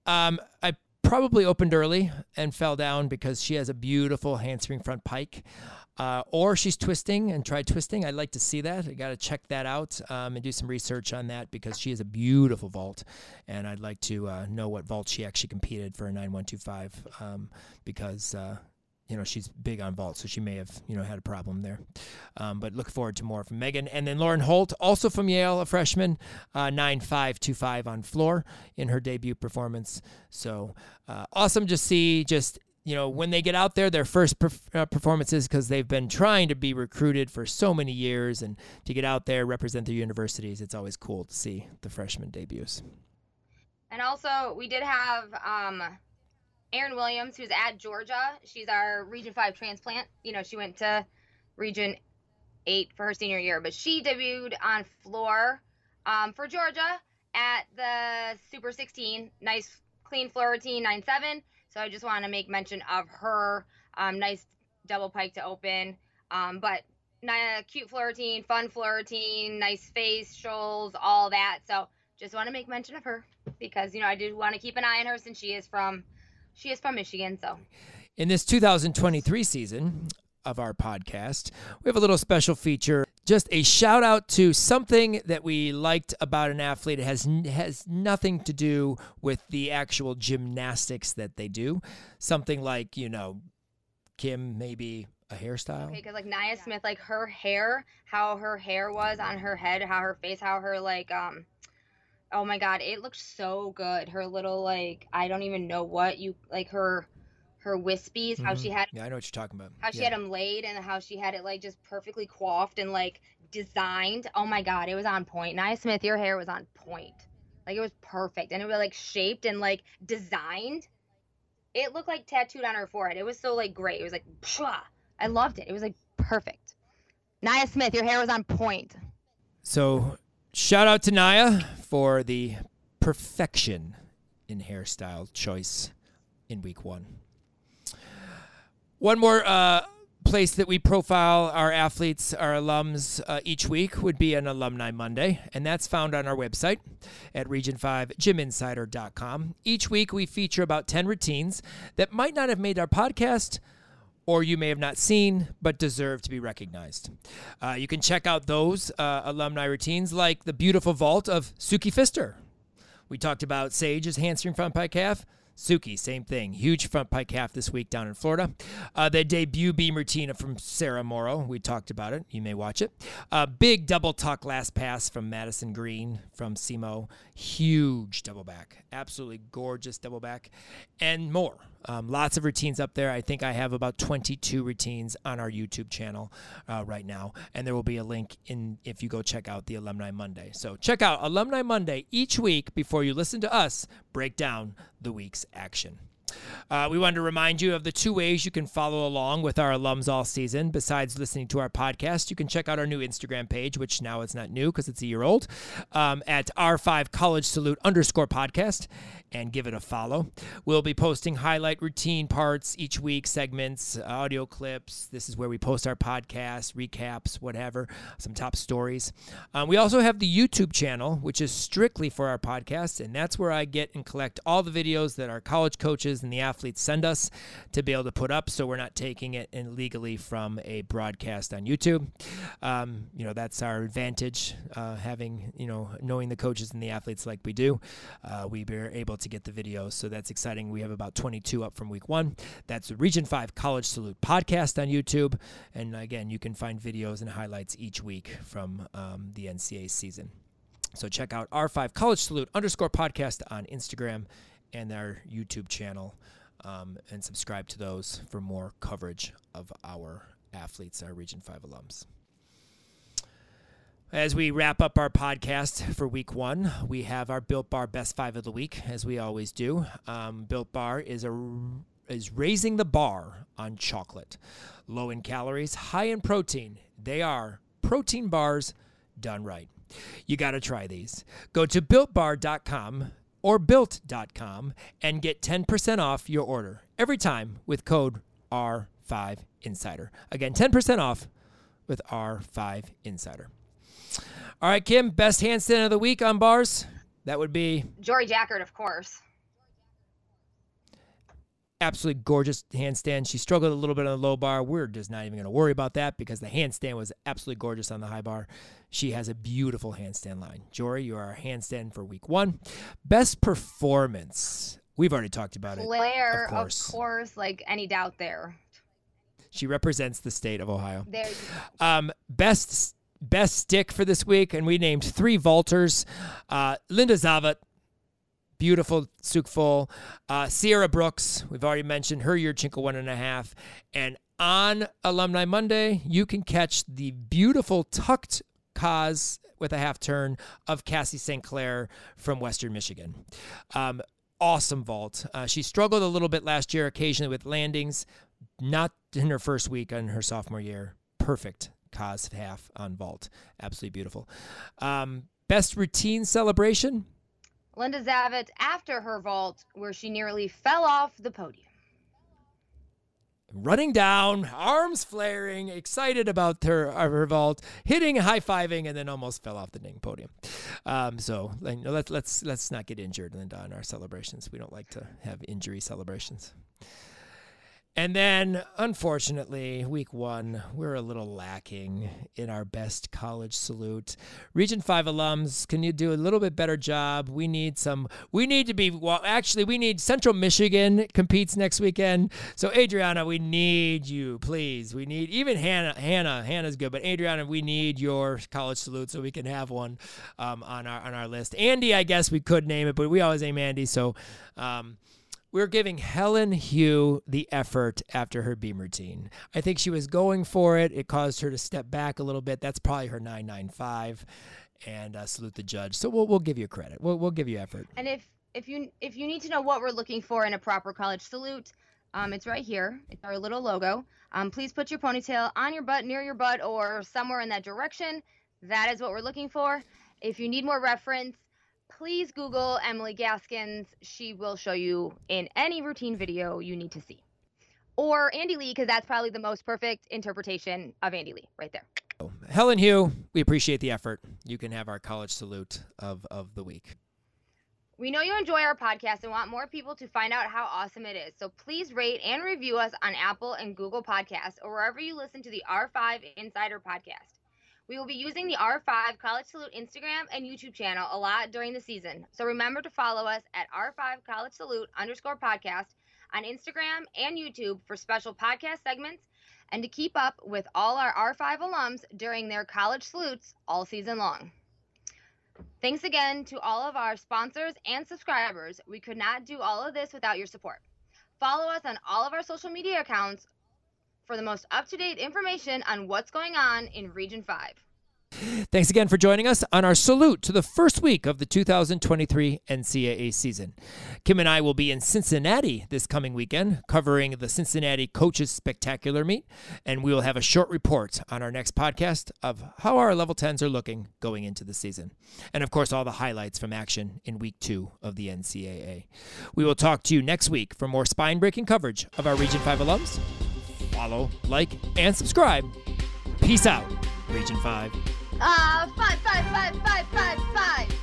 Um, I probably opened early and fell down because she has a beautiful handspring front pike. Uh, or she's twisting and tried twisting. I'd like to see that. I got to check that out um, and do some research on that because she has a beautiful vault, and I'd like to uh, know what vault she actually competed for a 9125 um, because uh, you know she's big on vault, so she may have you know had a problem there. Um, but look forward to more from Megan, and then Lauren Holt, also from Yale, a freshman, uh, nine five two five on floor in her debut performance. So uh, awesome to see just you know, when they get out there, their first perf- uh, performances, because they've been trying to be recruited for so many years and to get out there, represent their universities, it's always cool to see the freshman debuts. And also, we did have um, Erin Williams, who's at Georgia. She's our Region 5 transplant. You know, she went to Region 8 for her senior year, but she debuted on floor um, for Georgia at the Super 16. Nice, clean floor routine, 9 7. So I just want to make mention of her. Um, nice double pike to open. Um, but cute floor routine, fun floor routine, nice face, shoals, all that. So just want to make mention of her because you know I do want to keep an eye on her since she is from she is from Michigan. So in this 2023 season of our podcast, we have a little special feature. Just a shout out to something that we liked about an athlete. It has has nothing to do with the actual gymnastics that they do. Something like you know, Kim maybe a hairstyle. Okay, because like Nia Smith, like her hair, how her hair was on her head, how her face, how her like um oh my god, it looked so good. Her little like I don't even know what you like her her wispies, mm-hmm. how she mm-hmm. had Yeah, I know what you're talking about. How she had them laid and how she had it like just perfectly coiffed and like designed. Oh my god, it was on point. Nia Smith, your hair was on point. Like it was perfect. And it was like shaped and like designed. It looked like tattooed on her forehead. It was so like great. It was like. I loved it. It was like perfect. Nia Smith, your hair was on point. So shout out to Nia for the perfection in hairstyle choice in week one. One more uh, place that we profile our athletes, our alums uh, each week would be an Alumni Monday, and that's found on our website at region5gyminsider.com. Each week we feature about 10 routines that might not have made our podcast or you may have not seen but deserve to be recognized. Uh, you can check out those uh, alumni routines like the beautiful vault of Suki Fister. We talked about Sage's handspring front pike half. Suki, same thing. Huge front pike half this week down in Florida. Uh, the debut beam routine from Sarah Morrow. We talked about it. You may watch it. Uh, big double tuck last pass from Madison Green from SEMO. Huge double back. Absolutely gorgeous double back. And more. Um, lots of routines up there. I think I have about 22 routines on our YouTube channel uh, right now, and there will be a link in if you go check out the Alumni Monday. So check out Alumni Monday each week before you listen to us break down the week's action. Uh, we wanted to remind you of the two ways you can follow along with our alums all season. Besides listening to our podcast, you can check out our new Instagram page, which now is not new because it's a year old, um, at R5 College Salute underscore podcast and give it a follow. We'll be posting highlight routine parts each week, segments, audio clips. This is where we post our podcast, recaps, whatever, some top stories. Um, we also have the YouTube channel, which is strictly for our podcast, and that's where I get and collect all the videos that our college coaches and the athletes send us to be able to put up so we're not taking it illegally from a broadcast on YouTube. Um, you know, that's our advantage, uh, having, you know, knowing the coaches and the athletes like we do. Uh, we are able to get the videos. So that's exciting. We have about 22 up from week one. That's the Region 5 College Salute podcast on YouTube. And again, you can find videos and highlights each week from um, the NCAA season. So check out R5 College Salute underscore podcast on Instagram and our YouTube channel um, and subscribe to those for more coverage of our athletes, our Region 5 alums. As we wrap up our podcast for week one, we have our Built Bar Best Five of the Week, as we always do. Um, Built Bar is a is raising the bar on chocolate. Low in calories, high in protein. They are protein bars done right. You got to try these. Go to builtbar.com or built.com and get 10% off your order every time with code R5Insider. Again, 10% off with R5Insider. All right, Kim, best handstand of the week on bars. That would be Jory Jackard, of course. Absolutely gorgeous handstand. She struggled a little bit on the low bar. We're just not even going to worry about that because the handstand was absolutely gorgeous on the high bar. She has a beautiful handstand line. Jory, you are our handstand for week one. Best performance. We've already talked about it. Claire, of course. of course, like any doubt there. She represents the state of Ohio. There. you Um, best best stick for this week, and we named three vaulters. Uh, Linda Zavat, beautiful Tsuk Uh, Sierra Brooks, we've already mentioned her Yurchenko one and a half. And on Alumni Monday, you can catch the beautiful tucked Kas with a half turn of Cassie St. Clair from Western Michigan. Um, awesome vault. Uh, she struggled a little bit last year occasionally with landings, not in her first week on her sophomore year. Perfect Kas half on vault. Absolutely beautiful. Um, best routine celebration? Linda Zavitz after her vault, where she nearly fell off the podium running down, arms flaring, excited about her, her vault, hitting, high fiving, and then almost fell off the dang podium. Um, so let's let's let's not get injured, Linda, on our celebrations. We don't like to have injury celebrations. And then, unfortunately, week one, we're a little lacking in our best college salute. Region 5 alums, can you do a little bit better job? We need some, we need to be, well, actually, we need Central Michigan competes next weekend. So, Adriana, we need you, please. We need, even Hannah, Hannah, Hannah's good, but Adriana, we need your college salute so we can have one um, on, our, on our list. Andi, I guess we could name it, but we always aim Andi. So, um, we're giving Helen Hugh the effort after her beam routine. I think she was going for it. It caused her to step back a little bit. That's probably her 995 and uh, salute the judge. So we'll, we'll give you credit. We'll, we'll give you effort. And if, if you if you need to know what we're looking for in a proper college salute, um, it's right here. It's our little logo. Um, please put your ponytail on your butt, near your butt, or somewhere in that direction. That is what we're looking for. If you need more reference, please Google Emily Gaskins. She will show you in any routine video you need to see. Or Andi Li, because that's probably the most perfect interpretation of Andi Li right there. Helen Hugh, we appreciate the effort. You can have our college salute of, of the week. We know you enjoy our podcast and want more people to find out how awesome it is. So please rate and review us on Apple and Google Podcasts or wherever you listen to the R5 Insider podcast. We will be using the R5 College Salute Instagram and YouTube channel a lot during the season. So remember to follow us at R5 College Salute underscore podcast on Instagram and YouTube for special podcast segments and to keep up with all our R5 alums during their college salutes all season long. Thanks again to all of our sponsors and subscribers. We could not do all of this without your support. Follow us on all of our social media accounts for the most up to date information on what's going on in Region 5. Thanks again for joining us on our salute to the first week of the 2023 NCAA season. Kim and I will be in Cincinnati this coming weekend covering the Cincinnati Coaches Spectacular Meet, and we will have a short report on our next podcast of how our level 10s are looking going into the season. And of course, all the highlights from action in week two of the NCAA. We will talk to you next week for more spine breaking coverage of our Region 5 alums follow, like, and subscribe. Peace out, Region 5. Ah, uh, five, five, five, five, five.